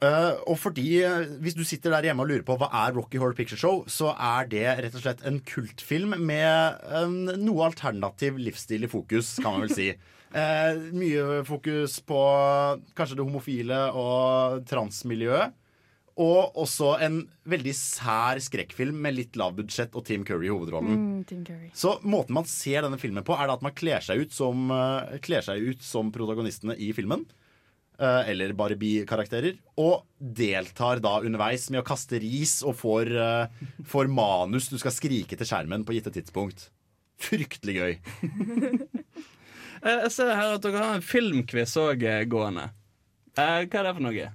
Speaker 3: Eh, og fordi, eh, Hvis du sitter der hjemme og lurer på hva er Rocky Horror Picture Show, så er det rett og slett en kultfilm med noe alternativ livsstil i fokus, kan man vel si. Eh, mye fokus på kanskje det homofile og transmiljøet. Og også en veldig sær skrekkfilm med litt lav budsjett og Tim Curry i hovedrollen.
Speaker 4: Mm, Tim Curry.
Speaker 3: Så måten man ser denne filmen på, er det at man kler seg ut som, uh, kler seg ut som protagonistene i filmen. Uh, eller Barbie-karakterer. Og deltar da underveis med å kaste ris og får, uh, får manus du skal skrike til skjermen på gitte tidspunkt. Fryktelig gøy.
Speaker 1: Eh, Jeg ser her at dere har en filmquiz òg gående. Hva er det for noe?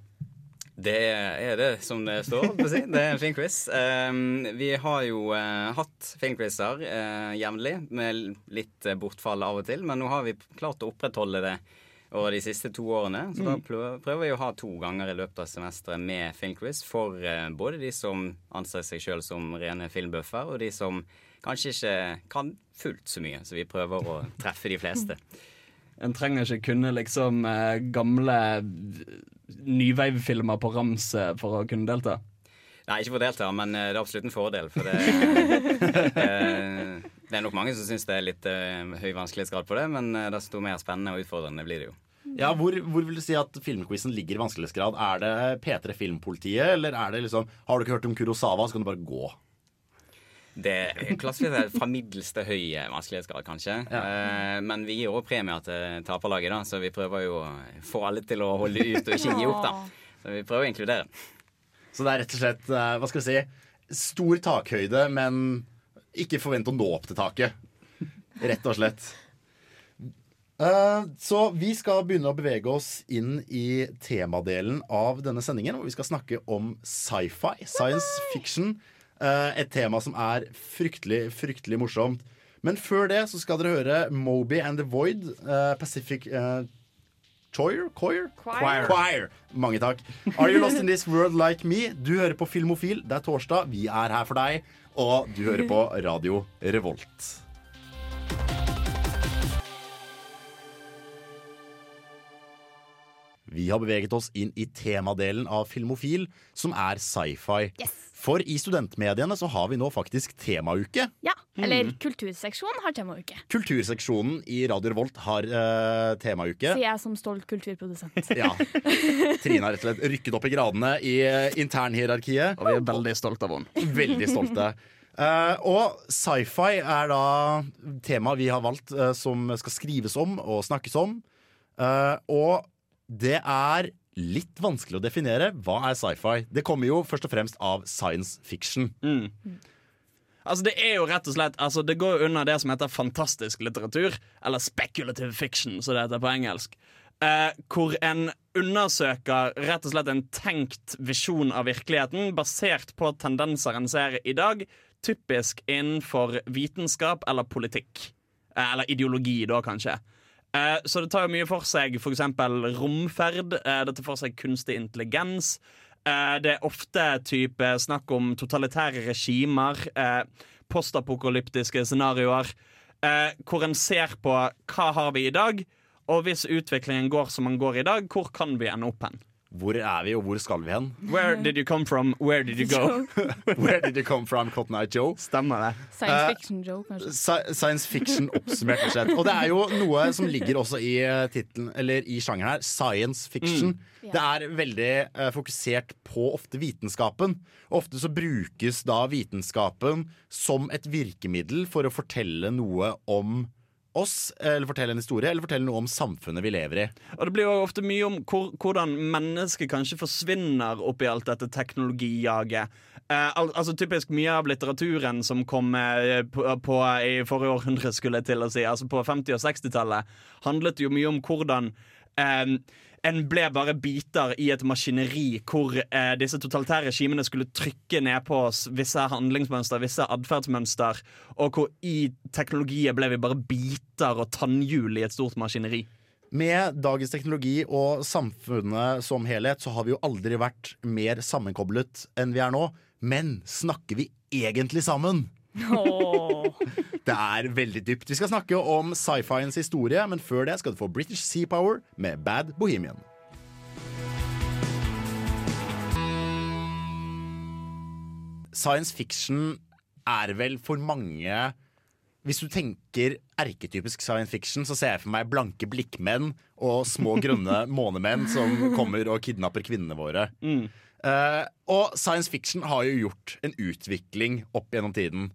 Speaker 8: Det er det som det står. på å Si. Det er en fin quiz. Um, vi har jo eh, hatt filmquizer uh, jevnlig, med litt bortfall av og til. Men nå har vi klart å opprettholde det over de siste to årene. Så da prøver vi å ha to ganger i løpet av semesteret med filmquiz for eh, både de som anser seg sjøl som rene filmbøffer, og de som kanskje ikke kan fullt så mye. Så vi prøver å treffe de fleste.
Speaker 1: En trenger ikke kunne liksom gamle nyveivfilmer på rams eh, for å kunne delta.
Speaker 8: Nei, ikke for å delta, men eh, det er absolutt en fordel. For det, eh, det er nok mange som syns det er litt eh, høy vanskelighetsgrad på det, men eh, desto mer spennende og utfordrende blir det jo.
Speaker 3: Ja, hvor, hvor vil du si at filmquizen ligger i vanskelighetsgrad? Er det P3 Filmpolitiet, eller er det liksom Har du ikke hørt om Kurosawa, så kan du bare gå.
Speaker 8: Det er fra middels til høy vanskelighetsgrad, kanskje. Eh, men vi gir òg premier til taperlaget, da, så vi prøver jo å få alle til å holde ut og ikke gi opp. da. Så vi prøver å inkludere.
Speaker 3: Så det er rett og slett, eh, hva skal vi si, stor takhøyde, men ikke forvent å nå opp til taket. Rett og slett. Eh, Så vi skal begynne å bevege oss inn i temadelen av denne sendingen, hvor vi skal snakke om sci-fi, science fiction. Eh, Et tema som er fryktelig, fryktelig morsomt. Men før det så skal dere høre Moby and the Void, eh, Pacific uh, Choir? Choir?
Speaker 4: Choir.
Speaker 3: Choir. Mange takk. Are you lost in this world like me? Du hører på Filmofil. Det er torsdag. Vi er her for deg. Og du hører på Radio Revolt. Vi har beveget oss inn i temadelen av Filmofil, som er sci-fi.
Speaker 4: Yes.
Speaker 3: For i studentmediene så har vi nå faktisk temauke.
Speaker 4: Ja, eller kulturseksjonen har temauke.
Speaker 3: Kulturseksjonen i Radio Revolt har uh, temauke.
Speaker 4: Sier jeg som stolt kulturprodusent.
Speaker 3: Ja. Trine har rett og slett rykket opp i gradene i eh, internhierarkiet.
Speaker 1: Og vi er veldig stolte av henne.
Speaker 3: Veldig stolte. Uh, og sci-fi er da temaet vi har valgt uh, som skal skrives om og snakkes om. Eh, og det er litt vanskelig å definere. Hva er sci-fi? Det kommer jo først og fremst av science fiction.
Speaker 1: Altså Det er jo rett og slett Altså det går under det som heter fantastisk litteratur, eller speculative fiction, som det heter på engelsk. Eh, hvor en undersøker rett og slett en tenkt visjon av virkeligheten basert på tendenser en ser i dag, typisk innenfor vitenskap eller politikk. Eh, eller ideologi, da, kanskje. Eh, så det tar jo mye for seg f.eks. romferd. Eh, det tar for seg kunstig intelligens. Eh, det er ofte type snakk om totalitære regimer, postapokalyptiske scenarioer, hvor en ser på hva har vi i dag, og hvis utviklingen går som den går i dag, hvor kan vi ende opp hen?
Speaker 3: Hvor er vi, og hvor skal vi hen?
Speaker 1: Where did you come from? Where did you go?
Speaker 3: Where did you come from, Cotton Eye Joe?
Speaker 1: Stemmer det.
Speaker 4: Science
Speaker 3: Eh,
Speaker 4: fiction Joe, kanskje.
Speaker 3: Uh, Science fiction oppsummert. rett og slett. Og det er jo noe som ligger også i titlen, eller i sjangeren her, science fiction. Det er veldig uh, fokusert på ofte vitenskapen. Ofte så brukes da vitenskapen som et virkemiddel for å fortelle noe om oss, eller fortelle en historie, eller fortelle noe om samfunnet vi lever i.
Speaker 1: Og det blir jo ofte mye om hvor, hvordan mennesket kanskje forsvinner oppi alt dette teknologijaget. Eh, al altså Typisk mye av litteraturen som kom eh, på, på i forrige århundre, skulle jeg til å si, altså på 50- og 60-tallet, handlet jo mye om hvordan eh, en ble bare biter i et maskineri hvor eh, disse totalitære regimene skulle trykke ned på oss visse handlingsmønster, visse atferdsmønster, og hvor i teknologiet ble vi bare biter og tannhjul i et stort maskineri.
Speaker 3: Med dagens teknologi og samfunnet som helhet så har vi jo aldri vært mer sammenkoblet enn vi er nå. Men snakker vi egentlig sammen? Det er veldig dypt. Vi skal snakke om sci-fiens historie, men før det skal du få British Sea Power med Bad Bohemian. Science fiction er vel for mange Hvis du tenker erketypisk science fiction, så ser jeg for meg blanke blikkmenn og små grønne månemenn som kommer og kidnapper kvinnene våre. Eh, og science fiction har jo gjort en utvikling opp gjennom tiden.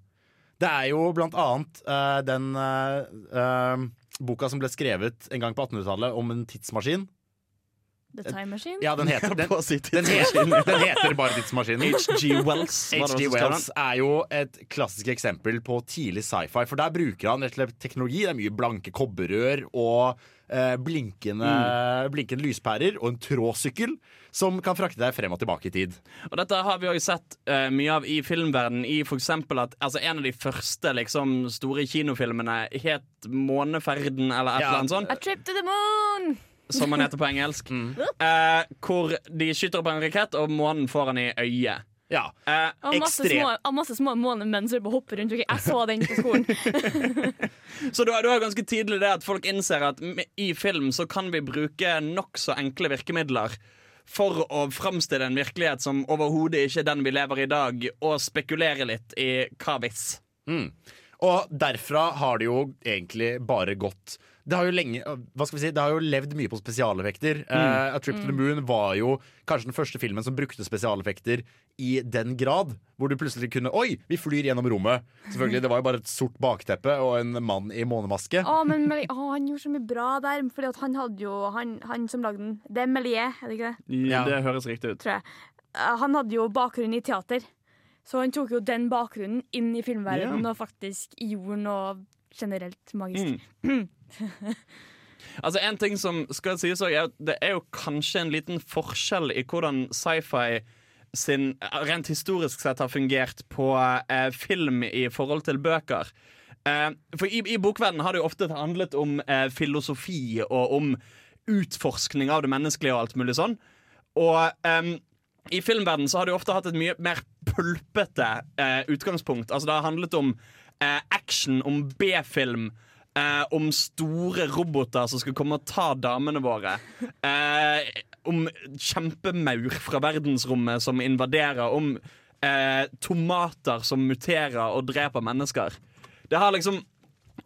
Speaker 3: Det er jo blant annet uh, den uh, boka som ble skrevet en gang på 1800-tallet om en tidsmaskin.
Speaker 4: The Time Machine?
Speaker 3: Ja, den heter, den, den heter, den heter bare Tidsmaskinen.
Speaker 1: H.G. Wells.
Speaker 3: H.G. Wells er jo et klassisk eksempel på tidlig sci-fi. For der bruker han rett og slett teknologi. Det er mye blanke kobberrør og eh, blinkende, blinkende lyspærer og en tråsykkel som kan frakte deg frem og tilbake i tid.
Speaker 1: Og dette har vi også sett uh, mye av i filmverdenen. I for at altså, En av de første liksom, store kinofilmene het 'Måneferden', eller et
Speaker 3: Ja.
Speaker 1: eller annet sånt.
Speaker 4: A trip to the moon!
Speaker 1: Som han heter på engelsk. Eh, hvor de skyter opp en rakett, og månen får han i øyet.
Speaker 3: Ja.
Speaker 1: Eh,
Speaker 4: Og masse
Speaker 3: Ekstrem.
Speaker 4: små, og masse små månemenn som hopper rundt. Jeg så den på skolen.
Speaker 1: så du har, du ganske tidlig det at folk innser at i film så kan vi bruke nokså enkle virkemidler for å framstille en virkelighet som overhodet ikke er den vi lever i i dag, og spekulere litt i hva hvis.
Speaker 3: Og derfra har det jo egentlig bare gått det har jo lenge, hva skal vi si, det har jo levd mye på spesialeffekter. Eh, A Trip to the Moon var jo kanskje den første filmen som brukte spesialeffekter i den grad. Hvor du plutselig kunne Oi, vi flyr gjennom rommet! Selvfølgelig, Det var jo bare et sort bakteppe og en mann i månemaske.
Speaker 4: Å, men Meli- å, han gjorde så mye bra der. Fordi han hadde jo Han, han som lagde den. Det er Melier, er det ikke det?
Speaker 3: Ja.
Speaker 1: Det høres riktig ut.
Speaker 4: Tror jeg. Eh, Han hadde jo bakgrunn i teater. Så han tok jo den bakgrunnen inn i filmverdenen og faktisk gjorde noe generelt magisk.
Speaker 1: Altså En ting som skal sies òg, er at det er jo kanskje en liten forskjell i hvordan sci-fi sin rent historisk sett har fungert på eh, film i forhold til bøker. Eh, for i, i bokverdenen har det jo ofte handlet om eh, filosofi og om utforskning av det menneskelige og alt mulig sånn. Og em, i filmverden så har det jo ofte hatt et mye mer pulpete eh, utgangspunkt. Altså Det har handlet om eh, action, om B-film. Eh, om store roboter som skal komme og ta damene våre. Eh, om kjempemaur fra verdensrommet som invaderer. Om eh, tomater som muterer og dreper mennesker. Det har liksom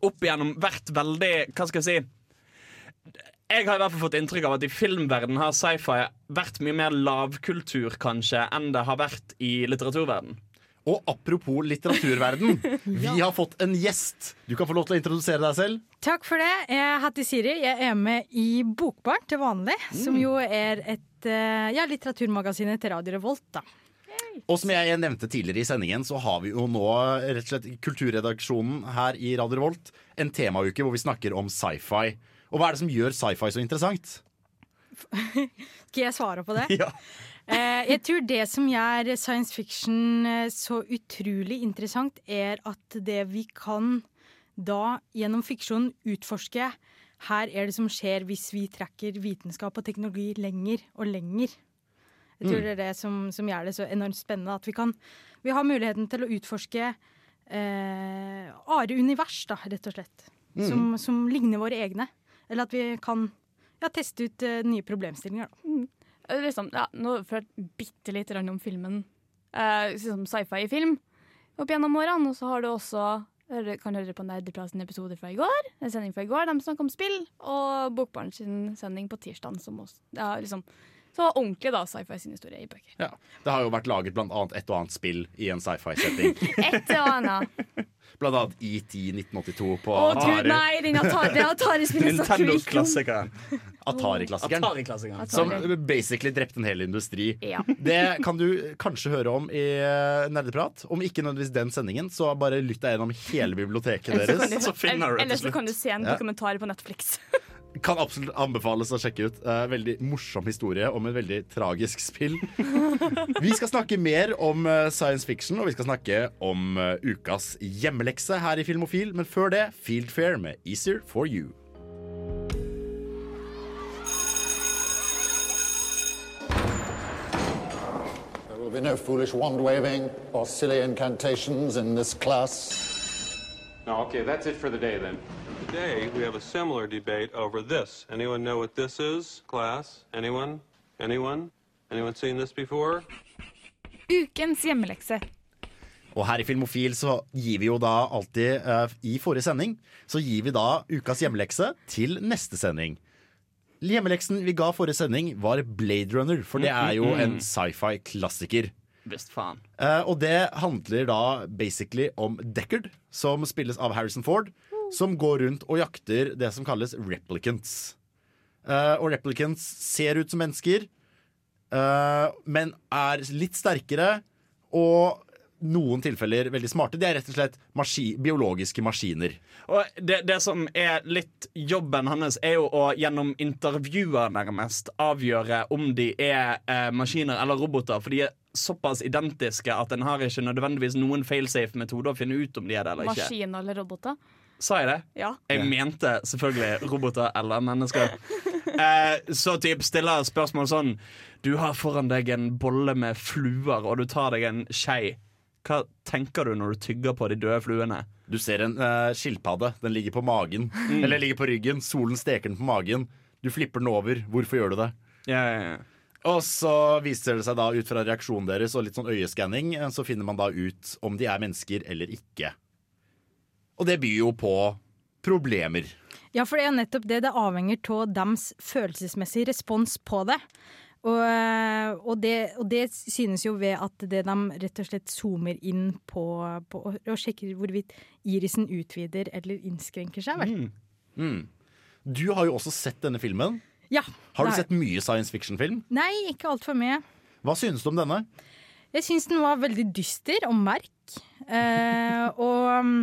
Speaker 1: opp igjennom vært veldig Hva skal jeg si? Jeg har i hvert fall fått inntrykk av at i filmverden har sci-fi vært mye mer lavkultur kanskje enn det har vært i litteraturverden.
Speaker 3: Og apropos litteraturverden, vi har fått en gjest. Du kan få lov til å introdusere deg selv.
Speaker 10: Takk for det. Jeg heter Siri. Jeg er med i Bokbarn til vanlig, som
Speaker 3: Mm.
Speaker 10: jo er et eh, ja, litteraturmagasinet til Radio Revolt. da.
Speaker 3: Og som jeg nevnte tidligere i sendingen, så har vi jo nå rett og slett kulturredaksjonen her i Radio Revolt en temauke hvor vi snakker om sci-fi. Og hva er det som gjør sci-fi så interessant?
Speaker 10: Skal jeg svare på det?
Speaker 3: Ja.
Speaker 10: Eh, jeg tror det som gjør science fiction eh, så utrolig interessant, er at det vi kan da gjennom fiksjon utforske her er det som skjer hvis vi trekker vitenskap og teknologi lenger og lenger. Jeg tror
Speaker 11: Mm.
Speaker 10: det er det som, som gjør det så enormt spennende. At vi, kan, vi har muligheten til å utforske eh, are univers, da, rett og slett.
Speaker 4: Mm.
Speaker 10: Som, som ligner våre egne. Eller at vi kan ja, teste ut eh, nye problemstillinger. Da.
Speaker 4: Mm. Eh, Liksom, ja, nå ført bitte lite grann om filmen. Eh, liksom sci-fi-film opp gjennom årene. Og så har du også kan høre på Nerdeplass episode fra i går. En sending fra i går, De snakker om spill. Og Bokbarn sending på tirsdag. Som også, ja, liksom, så ordentlig da, sci-fi sin historie i bøker.
Speaker 3: Ja. Det har jo vært laget blant annet et og annet spill i en sci-fi-setting.
Speaker 4: Et og annet.
Speaker 3: Blant annet ET 1982 på
Speaker 4: Å gud, nei! Den Atari, det om.
Speaker 1: Nintendo-klassikeren.
Speaker 3: Atari-klassikeren. Atari
Speaker 4: Atari.
Speaker 3: Som basically drepte en hel industri.
Speaker 4: Ja.
Speaker 3: Det kan du kanskje høre om i eh, Nerdeprat. Om ikke nødvendigvis den sendingen, så bare lytt deg gjennom hele biblioteket deres.
Speaker 4: så kan du- Ellers så kan du se en dokumentar på Netflix.
Speaker 3: Kan absolutt anbefales å sjekke ut. Eh, veldig morsom historie om et veldig tragisk spill. Vi skal snakke mer om eh, science fiction, og vi skal snakke om eh, ukas hjemmelekse her i Filmofil. Men før det, Field Fair med Easier for you.
Speaker 2: There will be no foolish wand waving or silly incantations in this class.
Speaker 12: No, okay, that's it for the day then.
Speaker 13: Today, we have a similar debate over this. Anyone know what this is, class? Anyone? Anyone? Anyone seen this before?
Speaker 4: Ukens hjemmelekse.
Speaker 3: Og her i Filmofil så gir vi jo da alltid uh, I forrige sending så gir vi da ukas hjemmelekse til neste sending. Hjemmeleksen vi ga forrige sending, var Blade Runner, for det er jo en sci-fi-klassiker.
Speaker 1: Visst faen.
Speaker 3: Uh, og det handler da basically om Deckard, som spilles av Harrison Ford, som går rundt og jakter det som kalles replicants. Uh, og replicants ser ut som mennesker, uh, men er litt sterkere og noen tilfeller veldig smarte. De er rett og slett maski biologiske maskiner.
Speaker 1: Og det, det som er litt jobben hans, er jo å gjennom intervjuer nærmest avgjøre om de er eh, maskiner eller roboter. For de er såpass identiske at en har ikke nødvendigvis noen failsafe metode å finne ut om de er det eller ikke.
Speaker 4: Maskiner eller roboter.
Speaker 1: Sa jeg det?
Speaker 4: Ja.
Speaker 1: Jeg mente selvfølgelig roboter eller mennesker. Eh, så typ stiller spørsmål sånn Du har foran deg en bolle med fluer, og du tar deg en skei. Hva tenker du når du tygger på de døde fluene?
Speaker 3: Du ser en uh, skilpadde. Den ligger på magen. Eller ligger på ryggen. Solen steker den på magen. Du flipper den over. Hvorfor gjør du det?
Speaker 1: Ja, ja, ja.
Speaker 3: Og så viser det seg da ut fra reaksjonen deres og litt sånn øyeskanning, eh, så finner man da ut om de er mennesker eller ikke. Og det byr jo på problemer.
Speaker 10: Ja, for det er nettopp det. Det avhenger av deres følelsesmessige respons på det. Og, eh, og, det, og det synes jo ved at det de rett og slett zoomer inn på, på og sjekker hvorvidt irisen utvider eller innskrenker seg, vel.
Speaker 3: Mm. Du har jo også sett denne filmen.
Speaker 10: Ja.
Speaker 3: Har du sett mye science fiction-film?
Speaker 10: Nei, ikke altfor mye.
Speaker 3: Hva synes du om denne?
Speaker 10: Jeg syns den var veldig dyster og merk. Eh, og mm,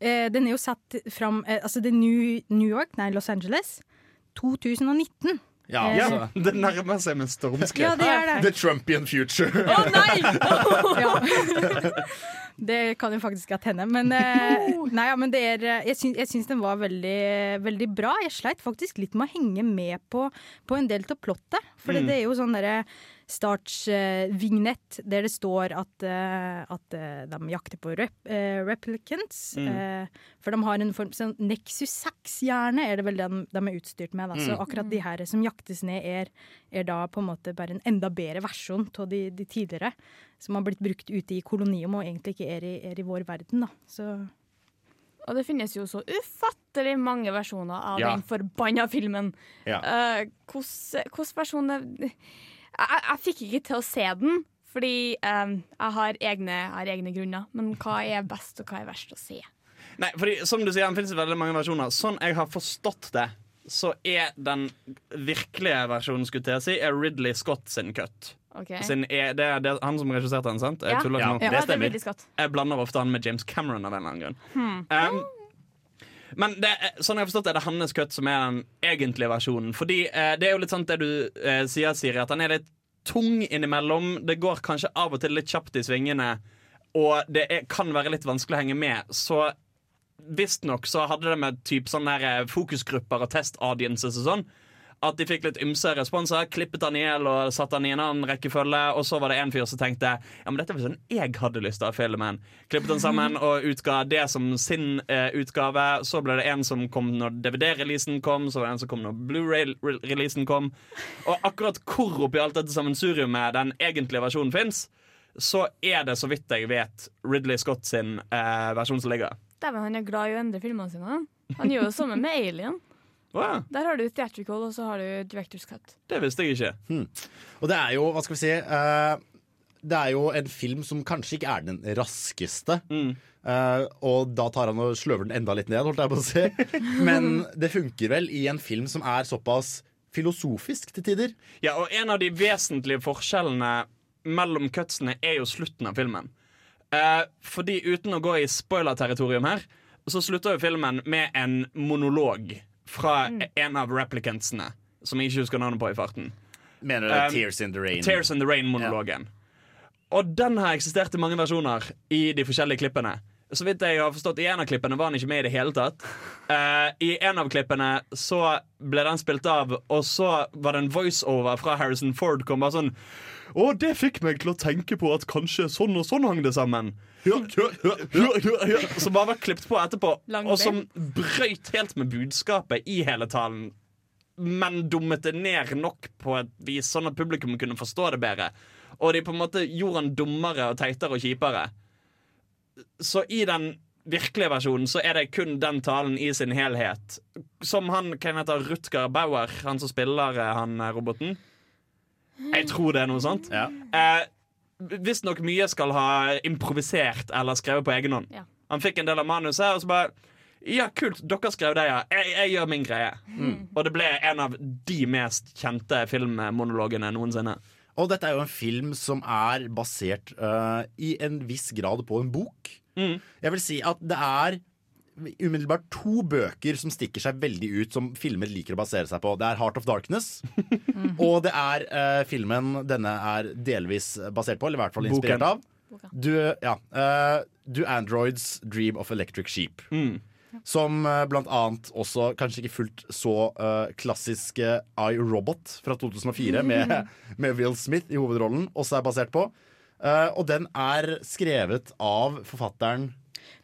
Speaker 10: eh, den er jo satt fram eh, Altså, det er New, New York, nei, Los Angeles, 2019.
Speaker 3: Ja, altså.
Speaker 1: ja, Det nærmer seg med stormskritt.
Speaker 10: Ja, det er det.
Speaker 3: The Trumpian future.
Speaker 10: Å nei! ja. Det kan jo faktisk godt hende. Men, eh, nei, ja, men det er, eh, jeg, syns, jeg syns den var veldig, veldig bra. Jeg sleit faktisk litt med å henge med på, på en del av plottet. For
Speaker 11: Mm.
Speaker 10: det er jo sånn derre startsvignett der det står at, uh, at eh, de jakter på rep, eh, replicants.
Speaker 11: Mm.
Speaker 10: for de har en form sånn Nexus 6-hjerne er det vel den de er utstyrt med. Da. Så
Speaker 11: Mm.
Speaker 10: akkurat de her som jaktes ned, er, er da på en måte bare en enda bedre versjon av de, de tidligere. Som har blitt brukt ute i kolonium og egentlig ikke er i, er i vår verden. Da. Så
Speaker 4: Og det finnes jo så ufattelig mange versjoner av
Speaker 10: Ja.
Speaker 4: den forbanna filmen.
Speaker 3: Ja.
Speaker 4: Uh, Hvordan hvordan versjon er- jeg, jeg, jeg fikk ikke til å se den, Fordi um, jeg, har egne, jeg har egne grunner. Men hva er best, og hva er verst å se?
Speaker 1: Nei, fordi som du sier, den finnes i veldig mange versjoner. Sånn jeg har forstått det, så er den virkelige versjonen skulle jeg si, er Ridley Scott sin cut.
Speaker 4: Okay.
Speaker 1: Sin er, det er det, han som regisserte den, sant? Jeg
Speaker 4: Ja.
Speaker 1: tuller
Speaker 4: Ja, ja, det er Ridley Scott.
Speaker 1: Jeg blander ofte han med James Cameron av en eller annen grunn.
Speaker 4: Hmm.
Speaker 1: Um, men det, sånn jeg har forstått er det hans cut som er den egentlige versjonen. Fordi eh, det er jo litt sant det du eh, sier, Siri, at den er litt tung innimellom. Det går kanskje av og til litt kjapt i svingene, og det er, kan være litt vanskelig å henge med. Så visstnok så hadde det med typ sånne eh, fokusgrupper og test audiences og sånn. At de fikk litt ymse responser, klippet han i hjel og satte han i en annen rekkefølge. Og så var det en fyr som tenkte Ja, men dette var sånn jeg hadde lyst til å ha filmen. Klippet han sammen og utga det som sin eh, utgave. Så ble det en som kom når DVD-releasen kom, så var det en som kom når Blu-ray-releasen kom. Og akkurat hvor oppi alt dette sammensuriumet den egentlige versjonen fins, så er det, så vidt jeg vet, Ridley Scott sin eh, versjon som ligger.
Speaker 4: Dæven, han er glad i å endre filmene sine. han. Han gjør jo det samme med Alien.
Speaker 1: Å ja.
Speaker 4: Der har du theatrical, og så har du director's cut.
Speaker 1: Det visste jeg ikke.
Speaker 3: Hmm. Og det er jo, hva skal vi si uh, Det er jo en film som kanskje ikke er den raskeste. Eh, og da tar han og sløver den enda litt ned, holdt jeg på å si. Men det funker vel i en film som er såpass filosofisk til tider.
Speaker 1: Ja, og en av de vesentlige forskjellene mellom cutsene er jo slutten av filmen. Uh, fordi uten å gå i spoiler-territorium her, så slutter jo filmen med en monolog fra en av replicantsene, som jeg ikke husker navnet på i farten.
Speaker 3: Mener du
Speaker 1: Um,
Speaker 3: Tears in the Rain?
Speaker 1: Tears in the Rain-monologen. Og den har eksistert i mange versjoner i de forskjellige klippene. Så vidt jeg har forstått, I en av klippene var han ikke med i det hele tatt. Uh, I en av klippene så ble den spilt av, og så var det en voiceover fra Harrison Ford. Kom bare sånn Å, det fikk meg til å tenke på at kanskje sånn og sånn hang det sammen. Ja, ja, ja, ja, ja, ja. Som bare var klippet på etterpå,
Speaker 4: Lang
Speaker 1: og som brøyt helt med budskapet i hele talen men dummet det ned nok på et vis, sånn at publikum kunne forstå det bedre. Og de på en måte gjorde han dummere og teitere og kjipere. Så i den virkelige versjonen så er det kun den talen i sin helhet. Som han, hva han heter Rutger Bauer, han som spiller eh, han eh, roboten. Jeg tror det er noe sånt. Eh, Visstnok mye skal ha improvisert eller skrevet på egen hånd.
Speaker 4: Ja.
Speaker 1: Han fikk en del av manuset, og så bare Ja, kult, dere skrev det, ja. Jeg, jeg gjør min greie. Og det ble en av de mest kjente filmmonologene noensinne.
Speaker 3: Og dette er jo en film som er basert uh, i en viss grad på en bok. Jeg vil si at det er umiddelbart to bøker som stikker seg veldig ut, som filmer liker å basere seg på. Det er Heart of Darkness, og det er uh, filmen denne er delvis basert på, eller i hvert fall inspirert
Speaker 1: Boken.
Speaker 3: av. Du, ja, uh, Do Androids Dream of Electric Sheep. Som eh, blant annet også kanskje ikke fullt så uh, klassiske I, Robot fra 2004 med, med Will Smith i hovedrollen også er basert på. Uh, og den er skrevet av forfatteren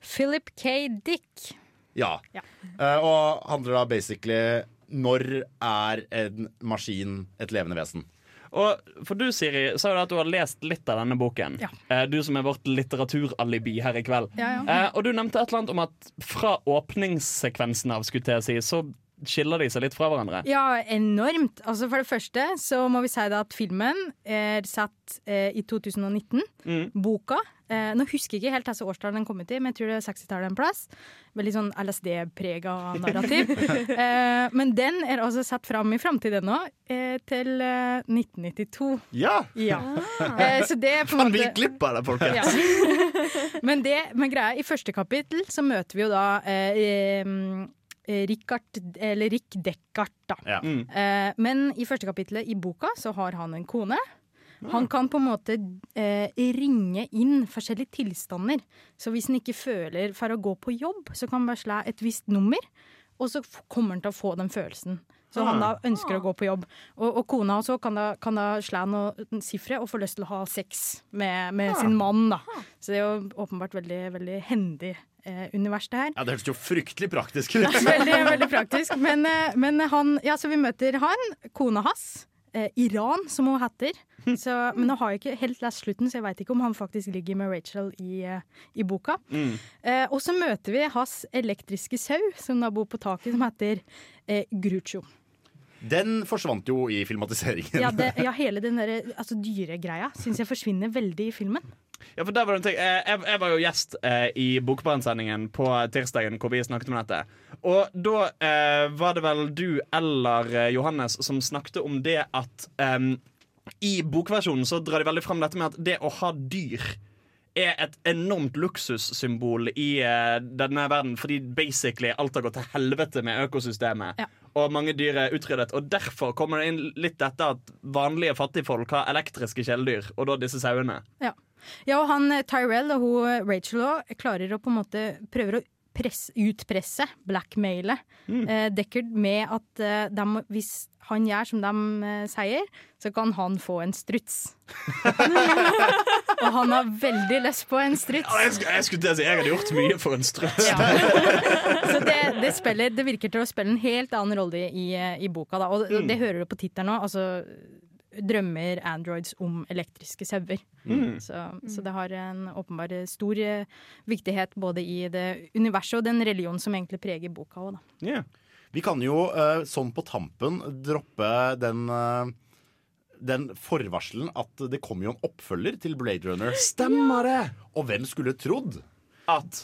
Speaker 10: Philip K. Dick.
Speaker 3: Ja. Eh, og handler da basically Når er en maskin et levende vesen?
Speaker 1: Og for du, Siri, sa jo at du har lest litt av denne boken.
Speaker 10: Ja.
Speaker 1: Uh, Du som er vårt litteraturalibi her i kveld.
Speaker 10: Ja, ja.
Speaker 1: Eh, Og du nevnte et eller annet om at fra åpningssekvensen av, skulle jeg si, så skiller de seg litt fra hverandre.
Speaker 10: Ja, enormt. Altså For det første så må vi si da at filmen er satt eh, i 2019.
Speaker 1: Mm.
Speaker 10: Boka eh, Nå husker jeg ikke helt hvilket årstall den kom ut i, men jeg tror det er 60-tallet en plass. Veldig sånn LSD-prega narrativ. eh, men den er altså satt fram i framtiden nå, eh, til eh, 1992.
Speaker 3: Ja!
Speaker 10: Ja. Eh, så det er på en
Speaker 3: Faen, vi
Speaker 10: måte
Speaker 3: glipp av det, folkens!
Speaker 10: Ja. men, det, men greia, i første kapittel så møter vi jo da eh, eh, Richard, eller Rick Deckart, da.
Speaker 3: Ja.
Speaker 1: Mm.
Speaker 10: Eh, men i første kapittelet i boka så har han en kone. Han kan på en måte eh, ringe inn forskjellige tilstander. Så hvis han ikke føler for å gå på jobb, så kan han bare slå et visst nummer, og så kommer han til å få den følelsen. Så han da ønsker å gå på jobb. Og, og kona også kan da, kan da slå noen sifre og få lyst til å ha sex med, med sin mann. da. Så det er jo åpenbart veldig, veldig hendig eh, univers, det her.
Speaker 3: Ja, Det hørtes jo fryktelig praktisk ut.
Speaker 10: Veldig, veldig praktisk. Men, eh, men han Ja, så vi møter han, kona hans. Eh, Iran, som hun heter. Så, men nå har jeg ikke helt lest slutten, så jeg veit ikke om han faktisk ligger med Rachel i, eh, i boka.
Speaker 1: Mm.
Speaker 10: Eh, og så møter vi hans elektriske sau, som da bor på taket, som heter eh, Grucho.
Speaker 3: Den forsvant jo i filmatiseringen.
Speaker 10: Ja, det, ja hele den der, altså, dyregreia syns jeg forsvinner veldig i filmen.
Speaker 1: Ja, for der var det en ting. Eh, Jeg, jeg var jo gjest eh, i Bokbarn-sendingen på tirsdagen hvor vi snakket om dette. Og da eh, var det vel du eller eh, Johannes som snakket om det at eh, I bokversjonen så drar de veldig fram dette med at det å ha dyr er et enormt luksussymbol i eh, denne verden, fordi basically alt har gått til helvete med økosystemet. Og mange dyr er utryddet. Og derfor kommer det inn litt dette at vanlige fattigfolk har elektriske kjæledyr, og da disse sauene.
Speaker 10: Ja. Ja, og han eh, Tyrell og hun eh, Rachel også klarer å på en måte prøver å press, utpresse, blackmaile
Speaker 1: Mm.
Speaker 10: eh, Deckard med at eh, de, hvis han gjør som de eh, sier, så kan han få en struts. og han har veldig lyst på en struts.
Speaker 1: Ja, jeg, jeg skulle til å si jeg hadde gjort mye for en struts.
Speaker 10: Så det, det, spiller, det virker til å spille en helt annen rolle i, i boka. Da. Og
Speaker 1: Mm.
Speaker 10: det hører du på tittelen òg. Altså, drømmer androids om elektriske sauer.
Speaker 1: Mm.
Speaker 10: Så, så det har en åpenbar stor eh, viktighet både i det universet og den religionen som egentlig preger boka òg, da.
Speaker 3: Vi kan jo eh, sånn på tampen droppe den eh, den forvarselen at det kommer jo en oppfølger til Blade Runner.
Speaker 1: Stemmer det!
Speaker 3: Og hvem skulle trodd
Speaker 1: at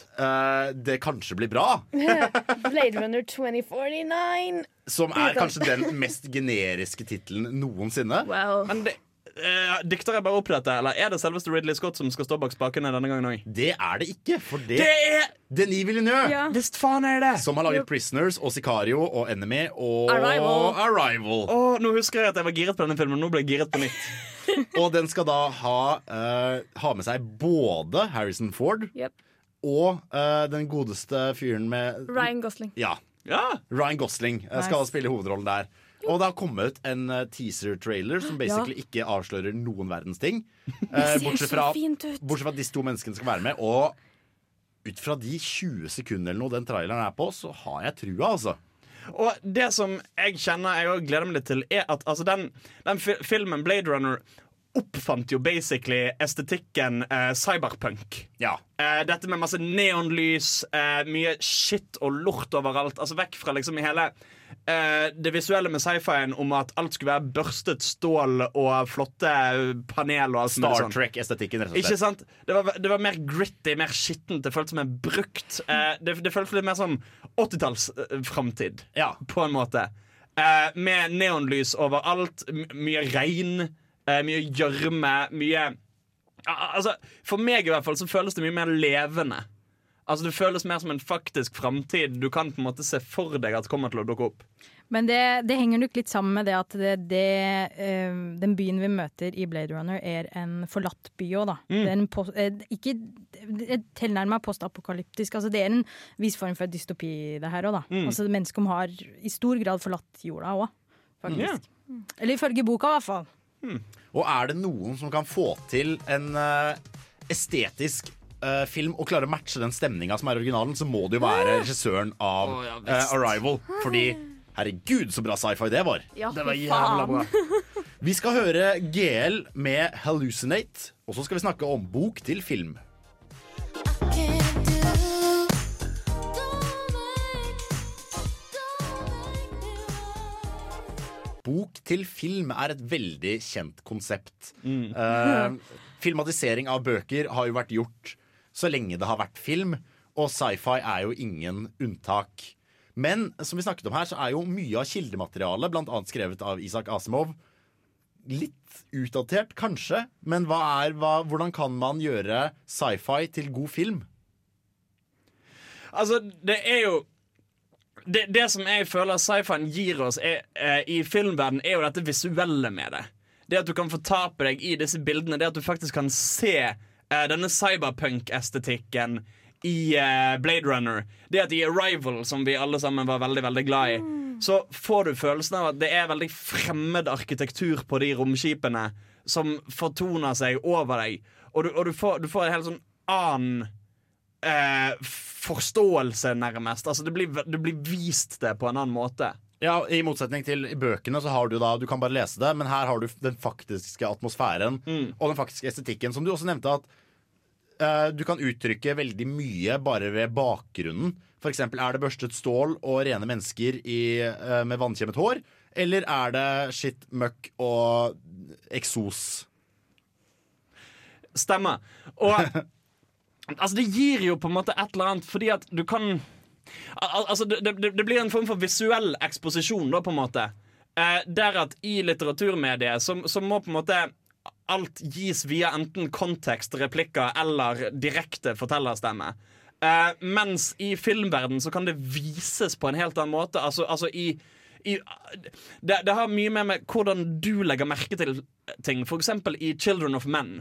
Speaker 3: det kanskje blir bra?
Speaker 9: Blade Runner 2049.
Speaker 3: Som er kanskje den mest generiske tittelen noensinne.
Speaker 1: Men det, Uh, dikter jeg bare opp dette, eller er det selveste Ridley Scott som skal stå bak spakene denne gangen òg?
Speaker 3: Det er det ikke, for det,
Speaker 1: Det er
Speaker 3: Denis Villeneuve!
Speaker 1: Ja. Visst faen er det
Speaker 3: Som har laget Prisoners og Sicario og Enemy og
Speaker 1: Arrival.
Speaker 3: Arrival.
Speaker 1: Oh, nå husker jeg at jeg var giret på denne filmen. Nå ble jeg giret på nytt.
Speaker 3: Og den skal da ha, uh, ha med seg både Harrison Ford
Speaker 9: Yep.
Speaker 3: Og uh, den godeste fyren med
Speaker 9: Ryan Gosling.
Speaker 3: Ja. Ryan Gosling nice. skal spille hovedrollen der. Og det har kommet en eh, teaser-trailer som basically ikke avslører noen verdens ting.
Speaker 9: Uh,
Speaker 3: bortsett, fra, bortsett fra at disse to menneskene skal være med. Og ut fra de 20 sekundene eller noe den traileren er på, så har jeg trua, altså.
Speaker 1: Og det som jeg kjenner jeg gleder meg litt til, er at altså, den, den filmen Blade Runner oppfant jo basically estetikken eh, cyberpunk. Eh, dette med masse neonlys, eh, mye shit og lort overalt. Altså Vekk fra liksom hele eh, det visuelle med sci-fien om at alt skulle være børstet stål og flotte panel. og alt
Speaker 3: Star. Trek-estetikken.
Speaker 1: Ikke sant? Det var, det var mer gritty, mer skittent. Det føltes som en brukt. Eh, det, det føltes litt mer som 80-tallsframtid, på en måte. Eh, med neonlys overalt, mye regn, eh, mye gjørme, mye Altså, For meg i hvert fall så føles det mye mer levende. Altså Det føles mer som en faktisk framtid du kan på en måte se for deg at kommer til å dukke opp.
Speaker 10: Men det, det henger nok litt sammen med det at det, det, eh, den byen vi møter i Blade Runner, er en forlatt by òg, da.
Speaker 1: Mm.
Speaker 10: Post, eh, ikke eh, tilnærma postapokalyptisk. Altså, det er en viss form for dystopi, det her òg, da.
Speaker 3: Mm.
Speaker 10: Altså, mennesker har i stor grad forlatt jorda òg, faktisk.
Speaker 3: Ja.
Speaker 10: Eller ifølge boka, i hvert fall.
Speaker 3: Og er det noen som kan få til en uh, estetisk uh, film og klare å matche den stemninga som er originalen, så må det jo være regissøren av
Speaker 1: ja,
Speaker 3: eh, Arrival. Fordi herregud, så bra sci-fi det var.
Speaker 1: Ja, Det var jævla bra.
Speaker 3: Vi skal høre GL med 'Hallucinate', og så skal vi snakke om bok til film. Bok til film er et veldig kjent konsept. Eh, filmatisering av bøker har jo vært gjort så lenge det har vært film, og sci-fi er jo ingen unntak. Men som vi snakket om her, så er jo mye av kildematerialet, bl.a. skrevet av Isak Asimov, litt utdatert, kanskje. Men hva er, hva, hvordan kan man gjøre sci-fi til god film?
Speaker 1: Altså, det er jo Det, det som jeg føler sci-fien gir oss er, eh, i filmverden, er jo dette visuelle med det. Det at du kan fortape deg i disse bildene, det at du faktisk kan se eh, denne cyberpunk-estetikken i eh, Blade Runner. Det at i Arrival, som vi alle sammen var veldig veldig glad i, så får du følelsen av at det er veldig fremmed arkitektur på de romskipene som fortoner seg over deg. Og du, og du, får, du får en helt sånn annen eh, forståelse, nærmest. Altså, det blir, det blir vist det på en annen måte.
Speaker 3: Ja, I motsetning til i bøkene, så har du da Du kan bare lese det, men her har du den faktiske atmosfæren og den faktiske estetikken. Som du også nevnte, at eh, du kan uttrykke veldig mye bare ved bakgrunnen. Eksempel er det børstet stål og rene mennesker i, eh, med vannkjemmet hår, Eller er det skitt, møkk og eksos?
Speaker 1: Stemmer. Og altså, det gir jo på en måte et eller annet, fordi at du kan Al altså, det, det, det blir en form for visuell eksposisjon, da, på en måte. Eh, der at i litteraturmediet så, så må på en måte alt gis via enten kontekst, replikker eller direkte fortellerstemme. Eh, mens i filmverden så kan det vises på en helt annen måte. Altså, altså i, i det, det har mye mer med hvordan du legger merke til ting. For eksempel i Children of Men.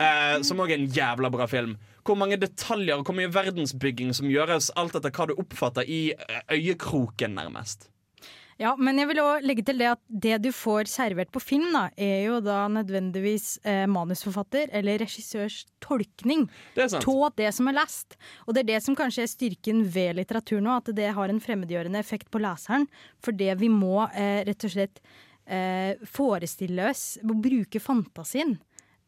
Speaker 1: Eh, som òg er en jævla bra film. Hvor mange detaljer og hvor mye verdensbygging som gjøres, alt etter hva du oppfatter i eh, øyekroken, nærmest.
Speaker 10: Ja, men jeg vil også legge til det at det du får servert på film, da, er jo da nødvendigvis eh, manusforfatter eller regissørs tolkning av det som er lest. Og det er det som kanskje er styrken ved litteratur nå, at det har en fremmedgjørende effekt på leseren. For det vi må eh, rett og slett eh, forestille oss, bruke fantasien.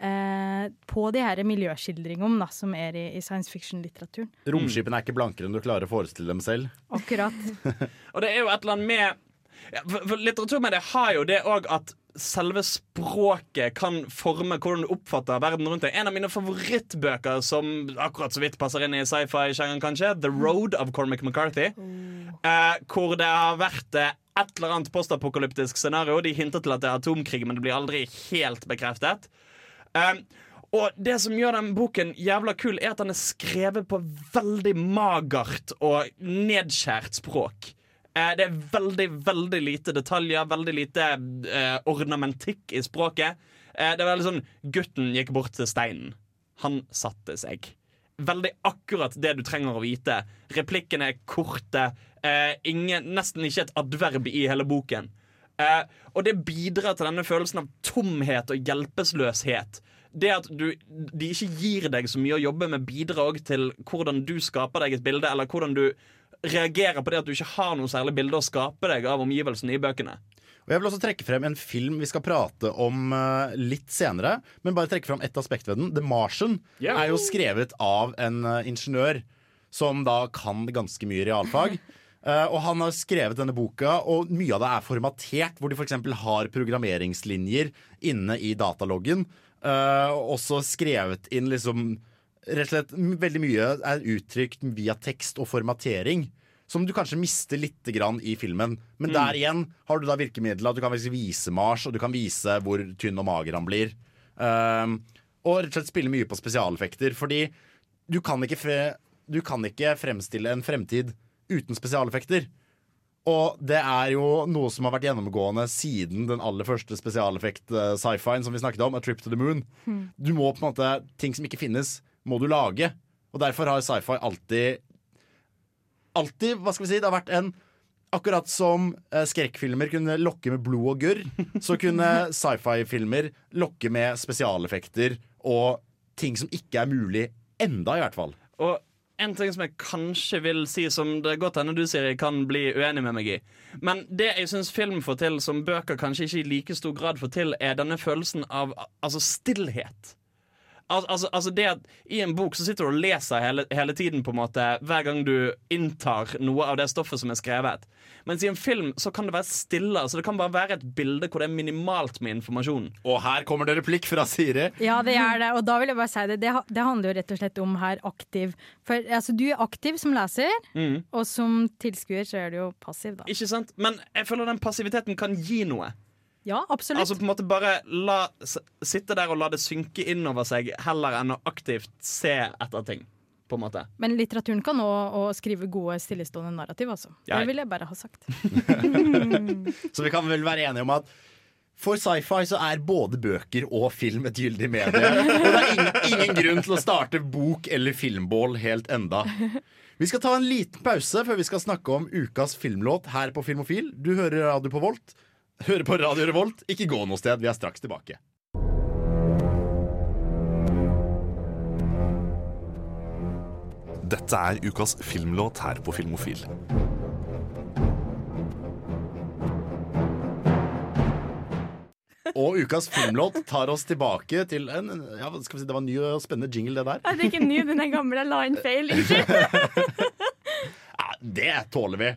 Speaker 10: Eh, på de her miljøskildringene da, som er i, i science fiction-litteraturen.
Speaker 3: Romskipene er ikke blankere enn du klarer å forestille dem selv.
Speaker 10: Akkurat.
Speaker 1: Og det er jo et eller annet med ja, For, for litteraturmediet har jo det òg at selve språket kan forme hvordan du oppfatter verden rundt deg. En av mine favorittbøker som akkurat så vidt passer inn i sci-fi-sjangeren, kanskje, The Road av Cormac McCarthy. Eh, hvor det har vært eh, et eller annet postapokalyptisk scenario. De hinter til at det er atomkrig, men det blir aldri helt bekreftet. Um, og det som gjør den boken jævla kul, er at den er skrevet på veldig magert og nedskjært språk. Eh, det er veldig, veldig lite detaljer, veldig lite eh, ornamentikk i språket. Eh, det er veldig sånn Gutten gikk bort til steinen. Han satte seg. Veldig akkurat det du trenger å vite. Replikkene er korte. Eh, ingen, nesten ikke et adverb i hele boken. Eh, og det bidrar til denne følelsen av tomhet og hjelpeløshet. Det at du, de ikke gir deg så mye å jobbe med, bidrar til hvordan du skaper deg et bilde, eller hvordan du reagerer på det at du ikke har noe særlig bilde å skape deg av omgivelsene i bøkene.
Speaker 3: Og Jeg vil også trekke frem en film vi skal prate om eh, litt senere. Men bare trekke frem ett aspekt ved den. The Martian
Speaker 1: yeah.
Speaker 3: er jo skrevet av en eh, ingeniør som da kan ganske mye realfag. Eh, og han har skrevet denne boka, og mye av det er formatert, hvor de f.eks. har programmeringslinjer inne i dataloggen. eh, og også skrevet inn liksom Rett og slett veldig mye er uttrykt via tekst og formatering. Som du kanskje mister litt grann i filmen. Men
Speaker 1: Mm.
Speaker 3: der igjen har du da virkemidlet du kan vise Mars, og du kan vise hvor tynn og mager han blir. Um, og rett og slett spille mye på spesialeffekter. Fordi du kan ikke, du kan ikke fremstille en fremtid uten spesialeffekter. Og det er jo noe som har vært gjennomgående siden den aller første spesialeffekt-sci-fien som vi snakket om, A Trip to the Moon.
Speaker 10: Hmm.
Speaker 3: Du må på en måte, Ting som ikke finnes, må du lage. Og derfor har sci-fi alltid Alltid, hva skal vi si, det har vært en Akkurat som eh, skrekkfilmer kunne lokke med blod og gørr, så kunne sci-fi-filmer lokke med spesialeffekter og ting som ikke er mulig enda, i hvert fall.
Speaker 1: Og en ting som jeg kanskje vil si, som det godt hende du sier jeg kan bli uenig med meg i. Men det jeg syns film får til, som bøker kanskje ikke i like stor grad får til, er denne følelsen av altså stillhet. Al altså, altså det at I en bok så sitter du og leser hele, hele tiden på en måte hver gang du inntar noe av det stoffet som er skrevet. Mens i en film så kan det være stille. Altså det kan bare være et bilde hvor det er minimalt med informasjon.
Speaker 3: Og her kommer det replikk fra Siri.
Speaker 10: Ja, det er det. Og da vil jeg bare si det. Det, det handler jo rett og slett om her aktiv. For altså, du er aktiv som leser,
Speaker 1: Mm.
Speaker 10: og som tilskuer så er du jo passiv, da.
Speaker 1: Ikke sant? Men jeg føler den passiviteten kan gi noe.
Speaker 10: Ja, absolutt.
Speaker 1: Altså på en måte bare la, s- Sitte der og la det synke innover seg Heller enn å aktivt se etter ting På en måte
Speaker 10: Men litteraturen kan òg skrive gode, stillestående narrativ, altså.
Speaker 1: Ja.
Speaker 10: Det vil jeg bare ha sagt.
Speaker 3: Så vi kan vel være enige om at for sci-fi så er både bøker og film et gyldig medie. Og det er ingen, ingen grunn til å starte bok- eller filmbål helt enda. Vi skal ta en liten pause før vi skal snakke om ukas filmlåt her på Filmofil. Du hører Radio på Volt. Hører på Radio Revolt. Ikke gå noe sted. Vi er straks tilbake.
Speaker 11: Dette er ukas filmlåt her på Filmofil.
Speaker 3: Og ukas filmlåt tar oss tilbake til en ja, skal vi si, Det var en ny og spennende jingle, det der.
Speaker 4: Nei, det er ikke ny, den er gammel. Jeg la inn feil. Unnskyld.
Speaker 3: Ja, det tåler vi.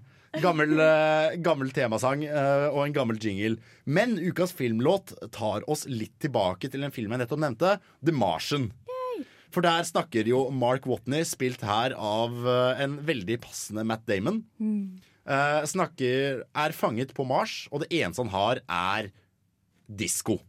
Speaker 3: Gammel, eh, gammel temasang eh, og en gammel jingle. Men ukas filmlåt tar oss litt tilbake til en film jeg nettopp nevnte, The Martian. For der snakker jo Mark Watney, spilt her av eh, en veldig passende Matt Damon. eh, snakker, er fanget på Mars, og det eneste han har, er disko.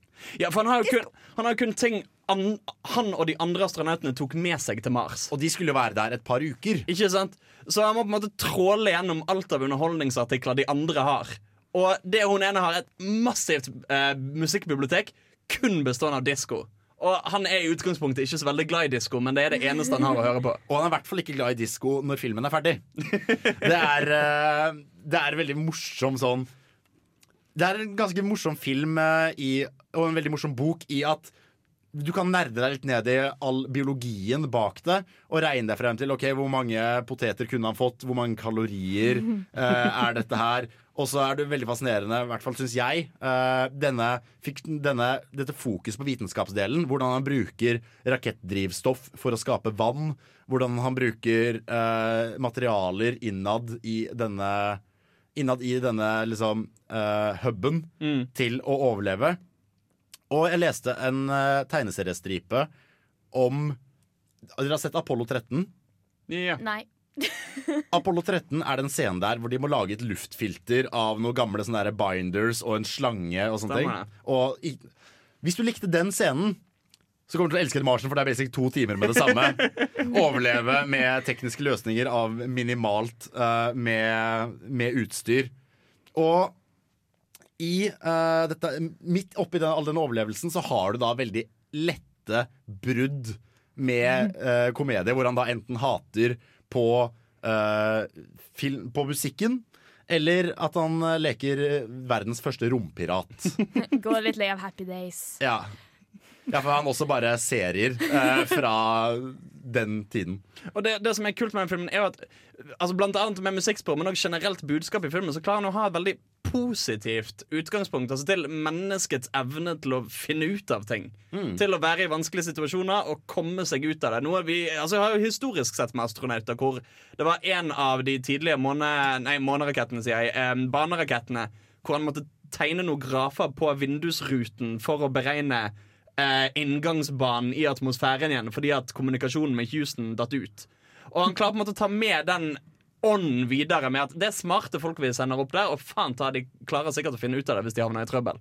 Speaker 1: Ja, for han har jo kun, han har kun ting an, han og de andre astronautene tok med seg til Mars.
Speaker 3: Og de skulle være der et par uker.
Speaker 1: Ikke sant? Så han må på en måte tråle gjennom alt av underholdningsartikler de andre har. Og det hun ene har, et massivt eh, musikkbibliotek kun bestående av disko. Og han er i utgangspunktet ikke så veldig glad i disko, men det er det eneste han har å høre på.
Speaker 3: Og han er i hvert fall ikke glad i disko når filmen er ferdig. Det er, eh, det er veldig morsom sånn Det er en ganske morsom film eh, i, og en veldig morsom bok i at du kan nerde deg litt ned i all biologien bak det og regne deg frem til ok, hvor mange poteter kunne han fått, hvor mange kalorier eh, er dette her. Og så er det veldig fascinerende, i hvert fall syns jeg, eh, denne, fik- denne, dette fokus på vitenskapsdelen. Hvordan han bruker rakettdrivstoff for å skape vann. Hvordan han bruker eh, materialer innad i denne Innad i denne liksom eh, huben til å overleve. Og jeg leste en uh, tegneseriestripe om Dere har sett Apollo 13?
Speaker 4: Nei.
Speaker 3: Apollo 13 er den scenen der hvor de må lage et luftfilter av noen gamle sånne binders og en slange og sånne ting. Og i, hvis du likte den scenen, så kommer du til å elske Marsen, for det er basic to timer med det samme. Overleve med tekniske løsninger av minimalt uh, med, med utstyr. Og i uh, dette, midt oppi den, all den overlevelsen så har du da veldig lette brudd med uh, komedie, hvor han da enten hater på, uh, film, på musikken, eller at han leker verdens første rompirat.
Speaker 4: Går litt lei av Happy Days.
Speaker 3: ja. ja, for han også bare serier eh, fra den tiden.
Speaker 1: Og det, det som er kult med den filmen, er jo at altså Blant annet med musikkspor, men også generelt budskap i filmen, så klarer han å ha et veldig positivt utgangspunkt altså til menneskets evne til å finne ut av ting. Til å være i vanskelige situasjoner og komme seg ut av det. Noe vi altså, har jo historisk sett med astronauter hvor det var en av de tidlige måne, nei, månerakettene, sier jeg, eh, banerakettene, hvor han måtte tegne noen grafer på vindusruten for å beregne eh, inngangsbanen i atmosfæren igjen fordi at kommunikasjonen med Houston datt ut. Og han klarer på en måte å ta med den ånden videre med at det er smarte folk vi sender opp der, og faen ta, de klarer sikkert å finne ut av det hvis de havner i trøbbel.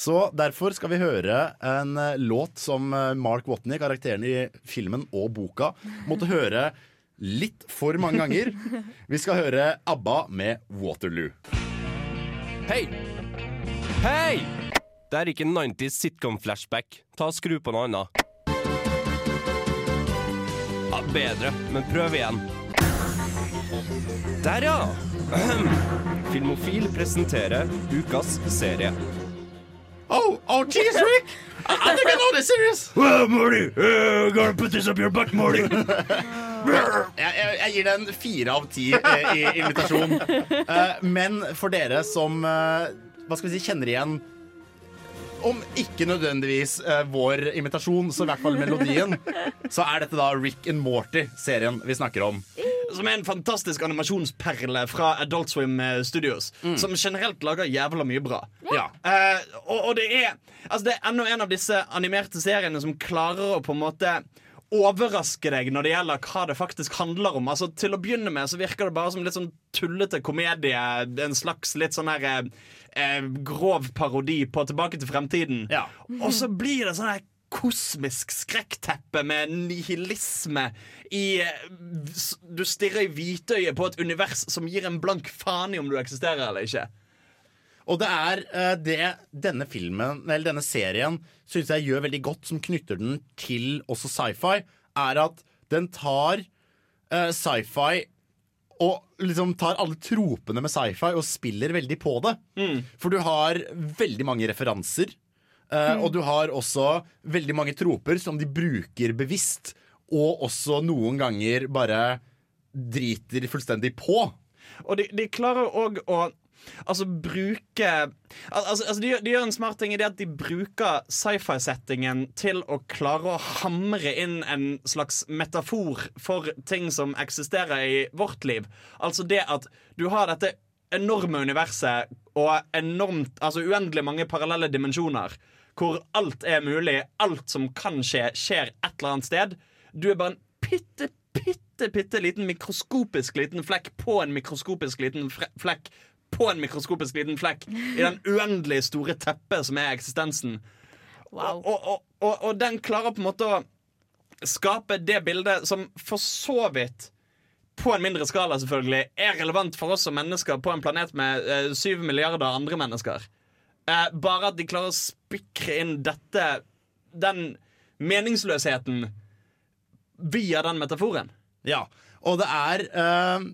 Speaker 3: Så derfor skal vi høre en eh, låt som eh, Mark Watney, karakteren i filmen og boka, måtte høre litt for mange ganger. Vi skal høre ABBA med 'Waterloo'.
Speaker 14: Hei! Hei! Det er ikke en 90s sitcom-flashback. Ta og Skru på noe annet. Ja, bedre, men prøv igjen. Der, ja! Filmofil presenterer ukas serie.
Speaker 3: Oh, oh, jeez, Rick! I, I think I know this series.
Speaker 14: Well, Morty, uh, gotta put this up your butt, Morty.
Speaker 3: jeg, jeg, jeg gir den fire av ti eh, i invitasjon. Eh, men for dere som eh, hva skal vi si, kjenner igjen om ikke nødvendigvis eh, vår invitasjon, så i hvert fall melodien, så er dette da Rick and Morty-serien vi snakker om.
Speaker 1: Som er en fantastisk animasjonsperle fra Adult Swim Studios. Studios. Som generelt lager jævla mye bra.
Speaker 3: Ja.
Speaker 1: Uh, og, og det er Altså det er enda en av disse animerte seriene som klarer å på en måte overraske deg når det gjelder hva det faktisk handler om. Altså Til å begynne med så virker det bare som litt sånn tullete komedie. En slags litt sånn her eh, eh, grov parodi på Tilbake til fremtiden. Og så blir det sånn her kosmisk skrekkteppe med nihilisme i eh, Du stirrer i hvitøyet på et univers som gir en blank faen i om du eksisterer eller ikke.
Speaker 3: Og det er eh, det denne filmen, eller denne serien, syns jeg gjør veldig godt, som knytter den til også sci-fi, er at den tar eh, sci-fi og liksom tar alle tropene med sci-fi og spiller veldig på det. For du har veldig mange referanser. Eh, Og du har også veldig mange troper som de bruker bevisst, og også noen ganger bare driter fullstendig på.
Speaker 1: Og de, de klarer òg å Altså bruke altså, altså, de, de gjør en smart ting i det at de bruker sci-fi-settingen til å klare å hamre inn en slags metafor for ting som eksisterer i vårt liv. Altså det at du har dette enorme universet og enormt, altså uendelig mange parallelle dimensjoner. Hvor alt er mulig, alt som kan skje, skjer et eller annet sted. Du er bare en bitte, bitte, bitte liten mikroskopisk liten flekk på en mikroskopisk liten flekk på en mikroskopisk liten flekk i den uendelig store teppet som er eksistensen. Og, og, og, og, og den klarer på en måte å skape det bildet som for så vidt på en mindre skala selvfølgelig er relevant for oss som mennesker på en planet med eh, syv milliarder andre mennesker. Eh, bare at de klarer å spikre inn dette Den meningsløsheten via den metaforen.
Speaker 3: Ja, og det er eh,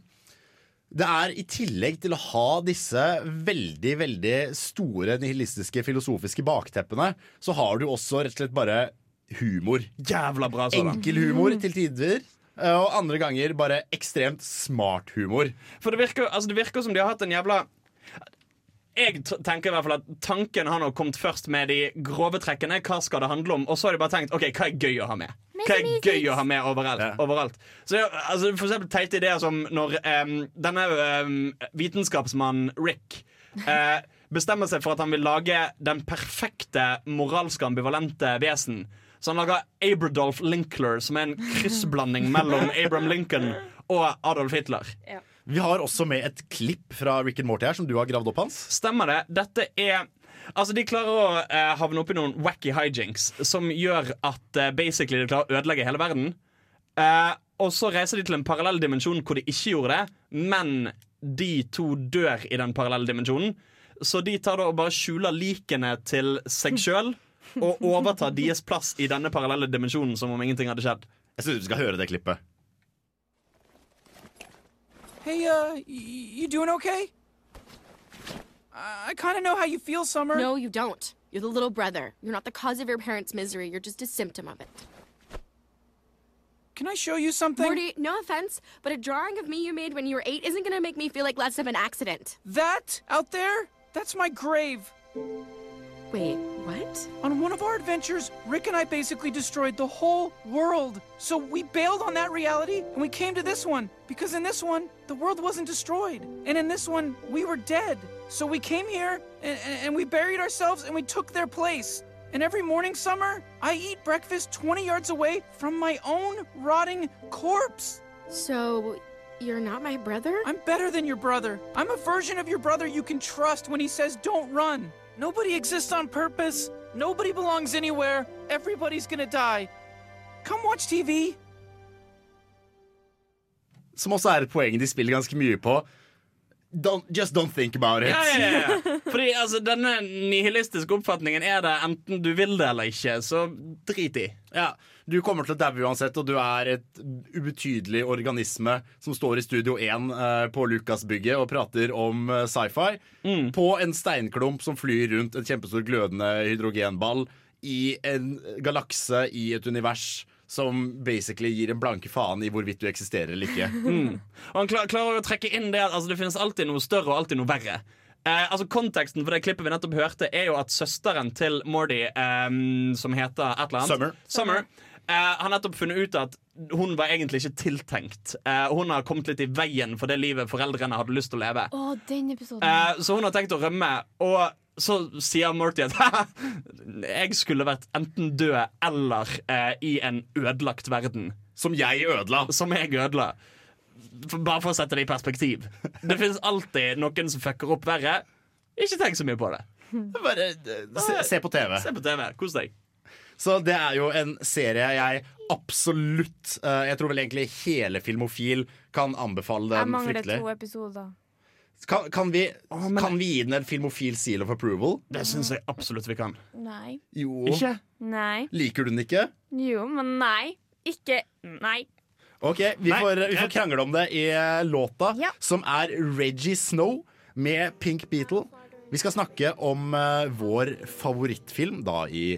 Speaker 3: Det er i tillegg til å ha disse veldig, veldig store nihilistiske filosofiske bakteppene, så har du også rett og slett bare humor.
Speaker 1: Jævla bra sånn.
Speaker 3: Enkel humor til tider. eh, Og andre ganger bare ekstremt smart humor.
Speaker 1: For det virker, altså det virker som de har hatt en jævla Jeg tenker i hvert fall at Tanken har nå kommet først med de grove trekkene. Hva skal det handle om? Og så har de bare tenkt ok, hva er gøy å ha med. Hva er gøy å ha med overalt? overalt. Så ja, altså, For eksempel teite ideer som når um, denne um, vitenskapsmannen Rick uh, bestemmer seg for at han vil lage den perfekte moralske ambivalente vesen. Så han lager Abradolf Linkler, som er en kryssblanding mellom Abraham Lincoln og Adolf Hitler.
Speaker 3: Vi har også med et klipp fra Rick and Morty her, som du har gravd opp, Hans.
Speaker 1: Stemmer det. Dette er Altså, De klarer å eh, havne oppi noen wacky hijinks som gjør at eh, basically de klarer å ødelegge hele verden. Eh, og så reiser de til en parallell dimensjon hvor de ikke gjorde det, men de to dør i den parallelle dimensjonen. Så de tar da og bare skjuler likene til seg sjøl og overtar deres plass i denne parallelle dimensjonen som om ingenting hadde skjedd.
Speaker 3: Jeg syns vi skal høre det klippet.
Speaker 15: Hey, uh, you doing okay? I kind of know how you feel, Summer.
Speaker 16: No, you don't. You're the little brother. You're not the cause of your parents' misery. You're just a symptom of it.
Speaker 15: Can I show you something?
Speaker 16: Morty, no offense, but a drawing of me you made when you were eight isn't gonna make me feel like less of an accident.
Speaker 15: That out there? That's my grave.
Speaker 16: Wait, what?
Speaker 15: On one of our adventures, Rick and I basically destroyed the whole world. So we bailed on that reality and we came to this one. Because in this one, the world wasn't destroyed. And in this one, we were dead. So we came here and, and, we buried ourselves and we took their place. And every morning, Summer, I eat breakfast 20 yards away from my own rotting corpse.
Speaker 16: So, you're not my brother?
Speaker 15: I'm better than your brother. I'm a version of your brother you can trust when he says don't run. Nobody exists on purpose. Nobody belongs anywhere. Everybody's gonna die. Come watch TV.
Speaker 3: Som også er et poeng de spiller ganske mye på. Don't, just don't think about it.
Speaker 1: Ja, ja, ja. Fordi altså, denne nihilistiske oppfatningen er det enten du vil det eller ikke, så drit i.
Speaker 3: Ja, Du kommer til å daue uansett, og du er et ubetydelig organisme som står i Studio 1 eh, på Lucas-bygget og prater om eh, sci-fi. På en steinklump som flyr rundt en kjempestor glødende hydrogenball i en galakse i et univers som basically gir en blanke faen i hvorvidt du eksisterer eller ikke.
Speaker 1: Mm. Og han klar, klarer å trekke inn det at altså, det finnes alltid noe større og alltid noe verre. Eh, altså Konteksten for det klippet vi nettopp hørte, er jo at søsteren til Mordy, eh, som heter et eller annet
Speaker 3: Summer.
Speaker 1: Summer eh, har nettopp funnet ut at hun var egentlig ikke tiltenkt. Uh, hun har kommet litt i veien for det livet foreldrene hadde lyst til å leve.
Speaker 4: Oh, den episoden.
Speaker 1: Eh, så hun har tenkt å rømme, og så sier Morty at jeg skulle vært enten død eller i en ødelagt verden.
Speaker 3: Som jeg ødela.
Speaker 1: Som jeg ødela. Bare for å sette det i perspektiv. Det finnes alltid noen som fucker opp verre. Ikke tenk så mye på det.
Speaker 3: Bare se, se på TV.
Speaker 1: Se på TV, Kos deg.
Speaker 3: Så det er jo en serie jeg absolutt eh, Jeg tror vel egentlig hele Filmofil kan anbefale den fryktelig.
Speaker 4: Jeg mangler
Speaker 3: fryktelig.
Speaker 4: to episoder.
Speaker 3: Kan, kan, vi, kan vi gi den en Filmofil seal of approval?
Speaker 1: Det syns jeg absolutt vi kan.
Speaker 4: Nei.
Speaker 3: Jo.
Speaker 1: Ikke?
Speaker 4: Nei.
Speaker 3: Liker du den ikke?
Speaker 4: Jo, men nei. Ikke Nei.
Speaker 3: Ok, Vi,
Speaker 1: Nei,
Speaker 3: får, vi får krangle om det i eh, låta,
Speaker 4: Ja.
Speaker 3: som er Reggie Snow med Pink Beatle. Vi skal snakke om uh, vår favorittfilm da i,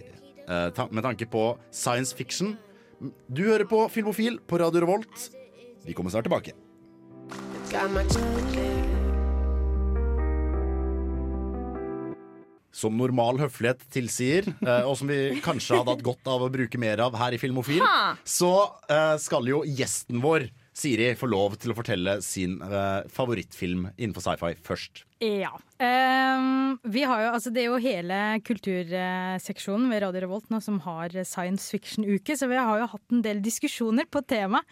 Speaker 3: Eh, med tanke på science fiction. Du hører på Filmofil på Radio Revolt. Vi kommer snart tilbake. Som normal høflighet tilsier, eh, og som vi kanskje hadde hatt godt av å bruke mer av her i Filmofil, så eh, skal jo gjesten vår Siri, får lov til å fortelle sin uh, favorittfilm innenfor sci-fi først.
Speaker 10: Ja. Um, vi har jo, altså det er jo hele kulturseksjonen ved Radio Revolt nå som har science fiction-uke, så vi har jo hatt en del diskusjoner på temaet.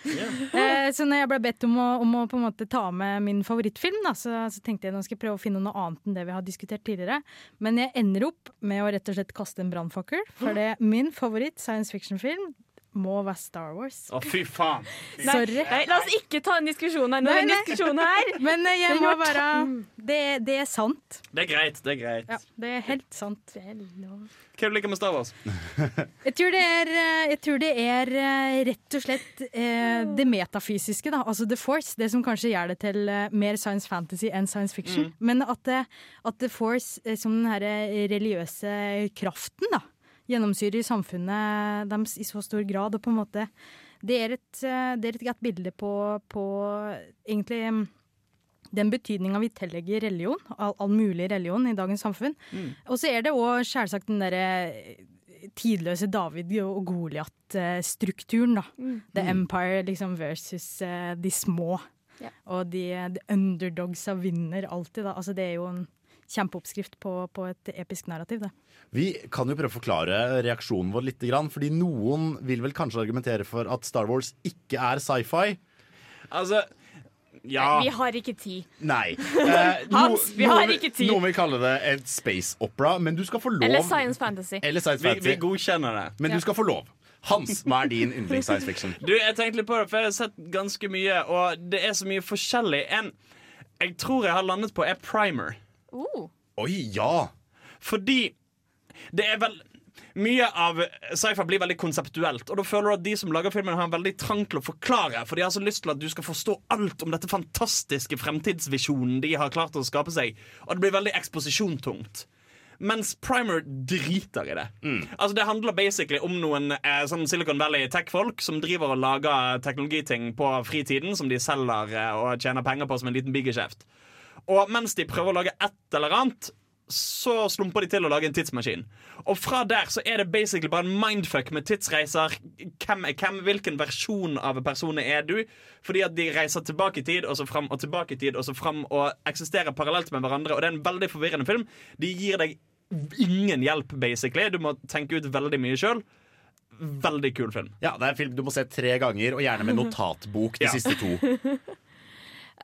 Speaker 10: Eh, så når jeg ble bedt om å, om å på en måte ta med min favorittfilm, da, så, så tenkte jeg nå skal jeg prøve å finne noe annet enn det vi har diskutert tidligere. Men jeg ender opp med å rett og slett kaste en brannfakkel, for det er min favoritt science fiction-film må være Star Wars.
Speaker 1: Å, fy faen.
Speaker 4: Fy.
Speaker 10: Sorry.
Speaker 4: nei, la oss ikke ta en diskusjon her. Nå
Speaker 10: Nei,
Speaker 4: er det en
Speaker 10: nei.
Speaker 4: diskusjon her.
Speaker 10: Men eh, jeg må være det, det er sant.
Speaker 1: Det er greit. det er greit
Speaker 10: Ja, det er helt sant.
Speaker 1: Hva er det du liker med Star Wars?
Speaker 10: Jeg tror det er, eh, jeg tror det er eh, rett og slett eh, det metafysiske, da. Altså The Force. Det som kanskje gjør det til eh, mer science fantasy enn science fiction.
Speaker 1: Mm.
Speaker 10: Men at, at The Force eh, som den her religiøse kraften, da. Gjennomsyrer samfunnet deres i så stor grad, og på en måte Det er et, eh, det er et godt bilde på, på egentlig mm, den betydninga vi tillegger religion, all, all mulig religion i dagens samfunn.
Speaker 1: Mm.
Speaker 10: Og så er det òg selvsagt den derre tidløse David og Goliat-strukturen, da.
Speaker 4: Mm.
Speaker 10: The
Speaker 4: Mm.
Speaker 10: Empire liksom versus uh, de små.
Speaker 4: Yeah.
Speaker 10: Og de, de underdogsa vinner alltid, da. Altså det er jo en kjempeoppskrift på, på et episk narrativ, det.
Speaker 3: Vi kan jo prøve å forklare reaksjonen vår litt, fordi noen vil vel kanskje argumentere for at Star Wars ikke er sci-fi.
Speaker 1: Altså, ja
Speaker 4: Vi har ikke tid.
Speaker 3: Nei. Eh,
Speaker 4: Hans, vi har ikke tid.
Speaker 3: Noen vil kalle det et space opera, men du skal få lov
Speaker 4: Eller science fantasy.
Speaker 3: Eller science
Speaker 1: Vi,
Speaker 3: fantasy.
Speaker 1: vi godkjenner det.
Speaker 3: Men du skal få lov. Hans, hva er din yndlings science fiction?
Speaker 1: Du, jeg tenkte litt på det, for jeg har sett ganske mye, og det er så mye forskjellig. En jeg tror jeg har landet på, er Primer.
Speaker 4: Oh.
Speaker 3: Oi, ja!
Speaker 1: Fordi det er vel mye av sci-fi blir veldig konseptuelt, og da føler du at de som lager filmen, har en veldig trang til å forklare. For de har så lyst til at du skal forstå alt om dette fantastiske fremtidsvisjonen de har klart å skape seg. Og det blir veldig eksposisjontungt. Mens Primer driter i det. Altså Det handler basically om noen eh, sånn Silicon Valley tech-folk som driver og lager teknologiting på fritiden som de selger eh, og tjener penger på som en liten bigeskjeft. Og mens de prøver å lage et eller annet, så slumper de til å lage en tidsmaskin. Og fra der så er det basically bare en mindfuck med tidsreiser. Hvem er hvem? Hvilken versjon av personen er du? Fordi at de reiser tilbake i tid, og så fram og tilbake i tid, og så fram og eksisterer parallelt med hverandre. Og det er en veldig forvirrende film. De gir deg ingen hjelp, basically. Du må tenke ut veldig mye sjøl. Veldig kul film.
Speaker 3: Ja, Det er en film du må se tre ganger, og gjerne med notatbok de
Speaker 1: Ja.
Speaker 3: siste to.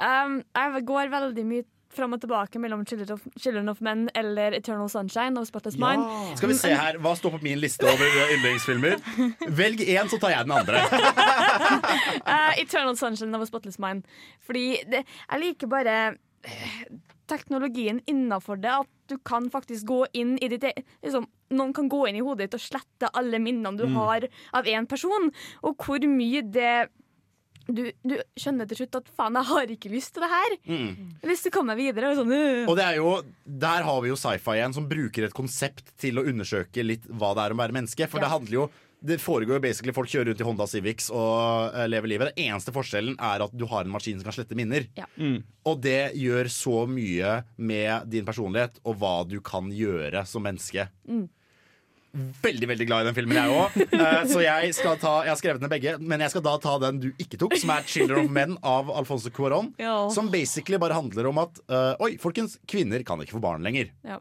Speaker 4: Um, jeg går veldig mye fram og tilbake mellom Children of, of Men eller Eternal Sunshine og Spotless Mind.
Speaker 3: Skal vi se her, Hva står på min liste over yndlingsfilmer? Velg én, så tar jeg den andre.
Speaker 4: uh, Eternal Sunshine og Spotless Mind. Fordi det, jeg liker bare eh, teknologien innafor det. At du kan faktisk gå inn i ditt e- liksom, Noen kan gå inn i hodet ditt og slette alle minnene du
Speaker 3: Mm.
Speaker 4: har av én person. Og hvor mye det du, du skjønner til slutt at faen, jeg har ikke lyst til det her.
Speaker 3: Mm.
Speaker 4: Jeg har lyst til å komme meg videre. Og sånn, øh.
Speaker 3: Og det er jo, Der har vi jo sci-fi igjen, som bruker et konsept til å undersøke litt hva det er å være menneske. For
Speaker 4: Ja.
Speaker 3: det handler jo det foregår jo basically Folk kjører rundt i Honda Civics og eh, lever livet. Den eneste forskjellen er at du har en maskin som kan slette minner.
Speaker 4: Ja.
Speaker 3: Og det gjør så mye med din personlighet og hva du kan gjøre som menneske.
Speaker 4: Mm.
Speaker 3: Veldig veldig glad i den filmen, jeg òg. Så jeg, skal ta, jeg har skrevet ned begge, men jeg skal da ta den du ikke tok, som er 'Children of Men' av Alfonso Cuarón.
Speaker 4: Ja.
Speaker 3: Som basically bare handler om at uh, Oi, folkens, kvinner kan ikke få barn lenger.
Speaker 4: Ja.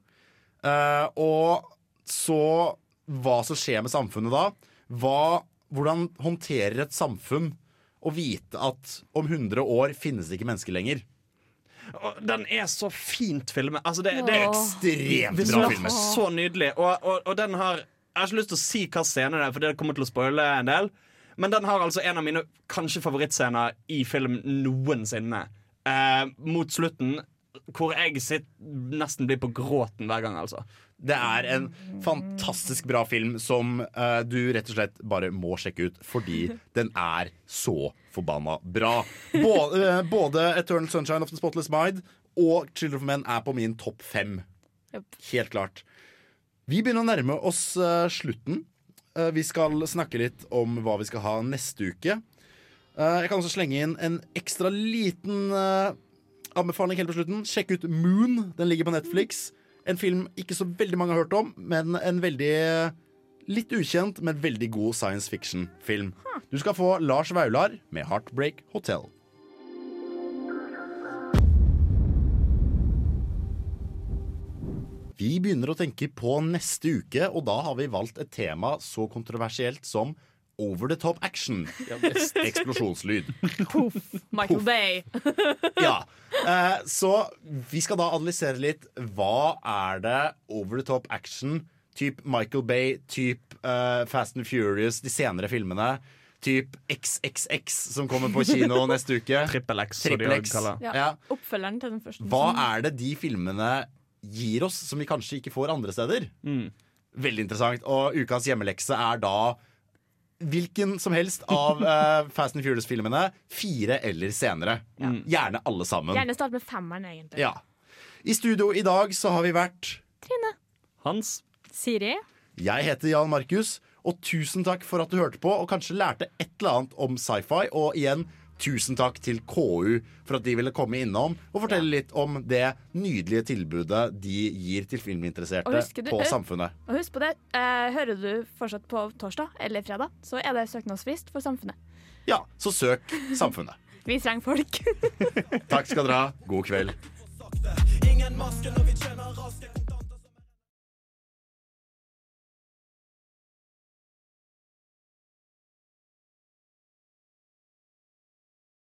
Speaker 3: Uh, og så hva som skjer med samfunnet da. Hva, hvordan håndterer et samfunn å vite at om 100 år finnes det ikke mennesker lenger?
Speaker 1: Den er så fint filmet. Altså, det, det er
Speaker 3: Ekstremt bra filmet.
Speaker 1: Så nydelig. Og, og, og den har Jeg har ikke lyst til å si hva scene det er, for det kommer til å spoile en del. Men den har altså en av mine kanskje favorittscener i film noensinne. Eh, mot slutten, hvor jeg sitter, nesten blir på gråten hver gang, altså.
Speaker 3: Det er en fantastisk bra film som uh, du rett og slett bare må sjekke ut fordi den er så forbanna bra. Både, uh, både Eternal Sunshine of the Spotless Mind og Children of Men er på min topp fem. Helt klart. Vi begynner å nærme oss uh, slutten. Vi skal snakke litt om hva vi skal ha neste uke. Jeg kan også slenge inn en ekstra liten anbefaling helt på slutten. Sjekk ut Moon. Den ligger på Netflix. En film ikke så veldig mange har hørt om, men en veldig litt ukjent, men veldig god science fiction-film. Du skal få Lars Vaular med 'Heartbreak Hotel'. Vi begynner å tenke på neste uke, og da har vi valgt et tema så kontroversielt som over the top action. Eksplosjonslyd.
Speaker 4: Michael Bay.
Speaker 3: Ja. Eh, så vi skal da analysere litt hva er det over the top action, typ Michael Bay, typ eh, Fast and Furious, de senere filmene. Typ XXX som kommer på kino neste uke.
Speaker 1: Trippel X, som de
Speaker 3: Trippel
Speaker 1: også
Speaker 3: X.
Speaker 1: kaller det.
Speaker 4: Ja.
Speaker 3: Ja.
Speaker 4: Oppfølgeren til den første.
Speaker 3: Hva er det de filmene gir oss som vi kanskje ikke får andre steder? Veldig interessant. Og ukas hjemmelekse er da hvilken som helst av uh, Fast and Furious-filmene. Fire eller senere. Gjerne alle sammen.
Speaker 4: Gjerne start med femmeren, egentlig.
Speaker 3: Ja. I studio i dag så har vi vært
Speaker 4: Trine.
Speaker 1: Hans.
Speaker 10: Siri.
Speaker 3: Jeg heter Jan Markus, og tusen takk for at du hørte på og kanskje lærte et eller annet om sci-fi. Og igjen, tusen takk til KU for at de ville komme innom og fortelle litt om det nydelige tilbudet de gir til filminteresserte
Speaker 4: du-
Speaker 3: på
Speaker 4: eh,
Speaker 3: Samfunnet.
Speaker 4: Og husk på det, eh, hører du fortsatt på torsdag eller fredag, så er det søknadsfrist for Samfunnet.
Speaker 3: Ja, så søk Samfunnet.
Speaker 4: Vi trenger folk.
Speaker 3: Takk skal dere ha. God kveld.
Speaker 17: Ingen maske når vi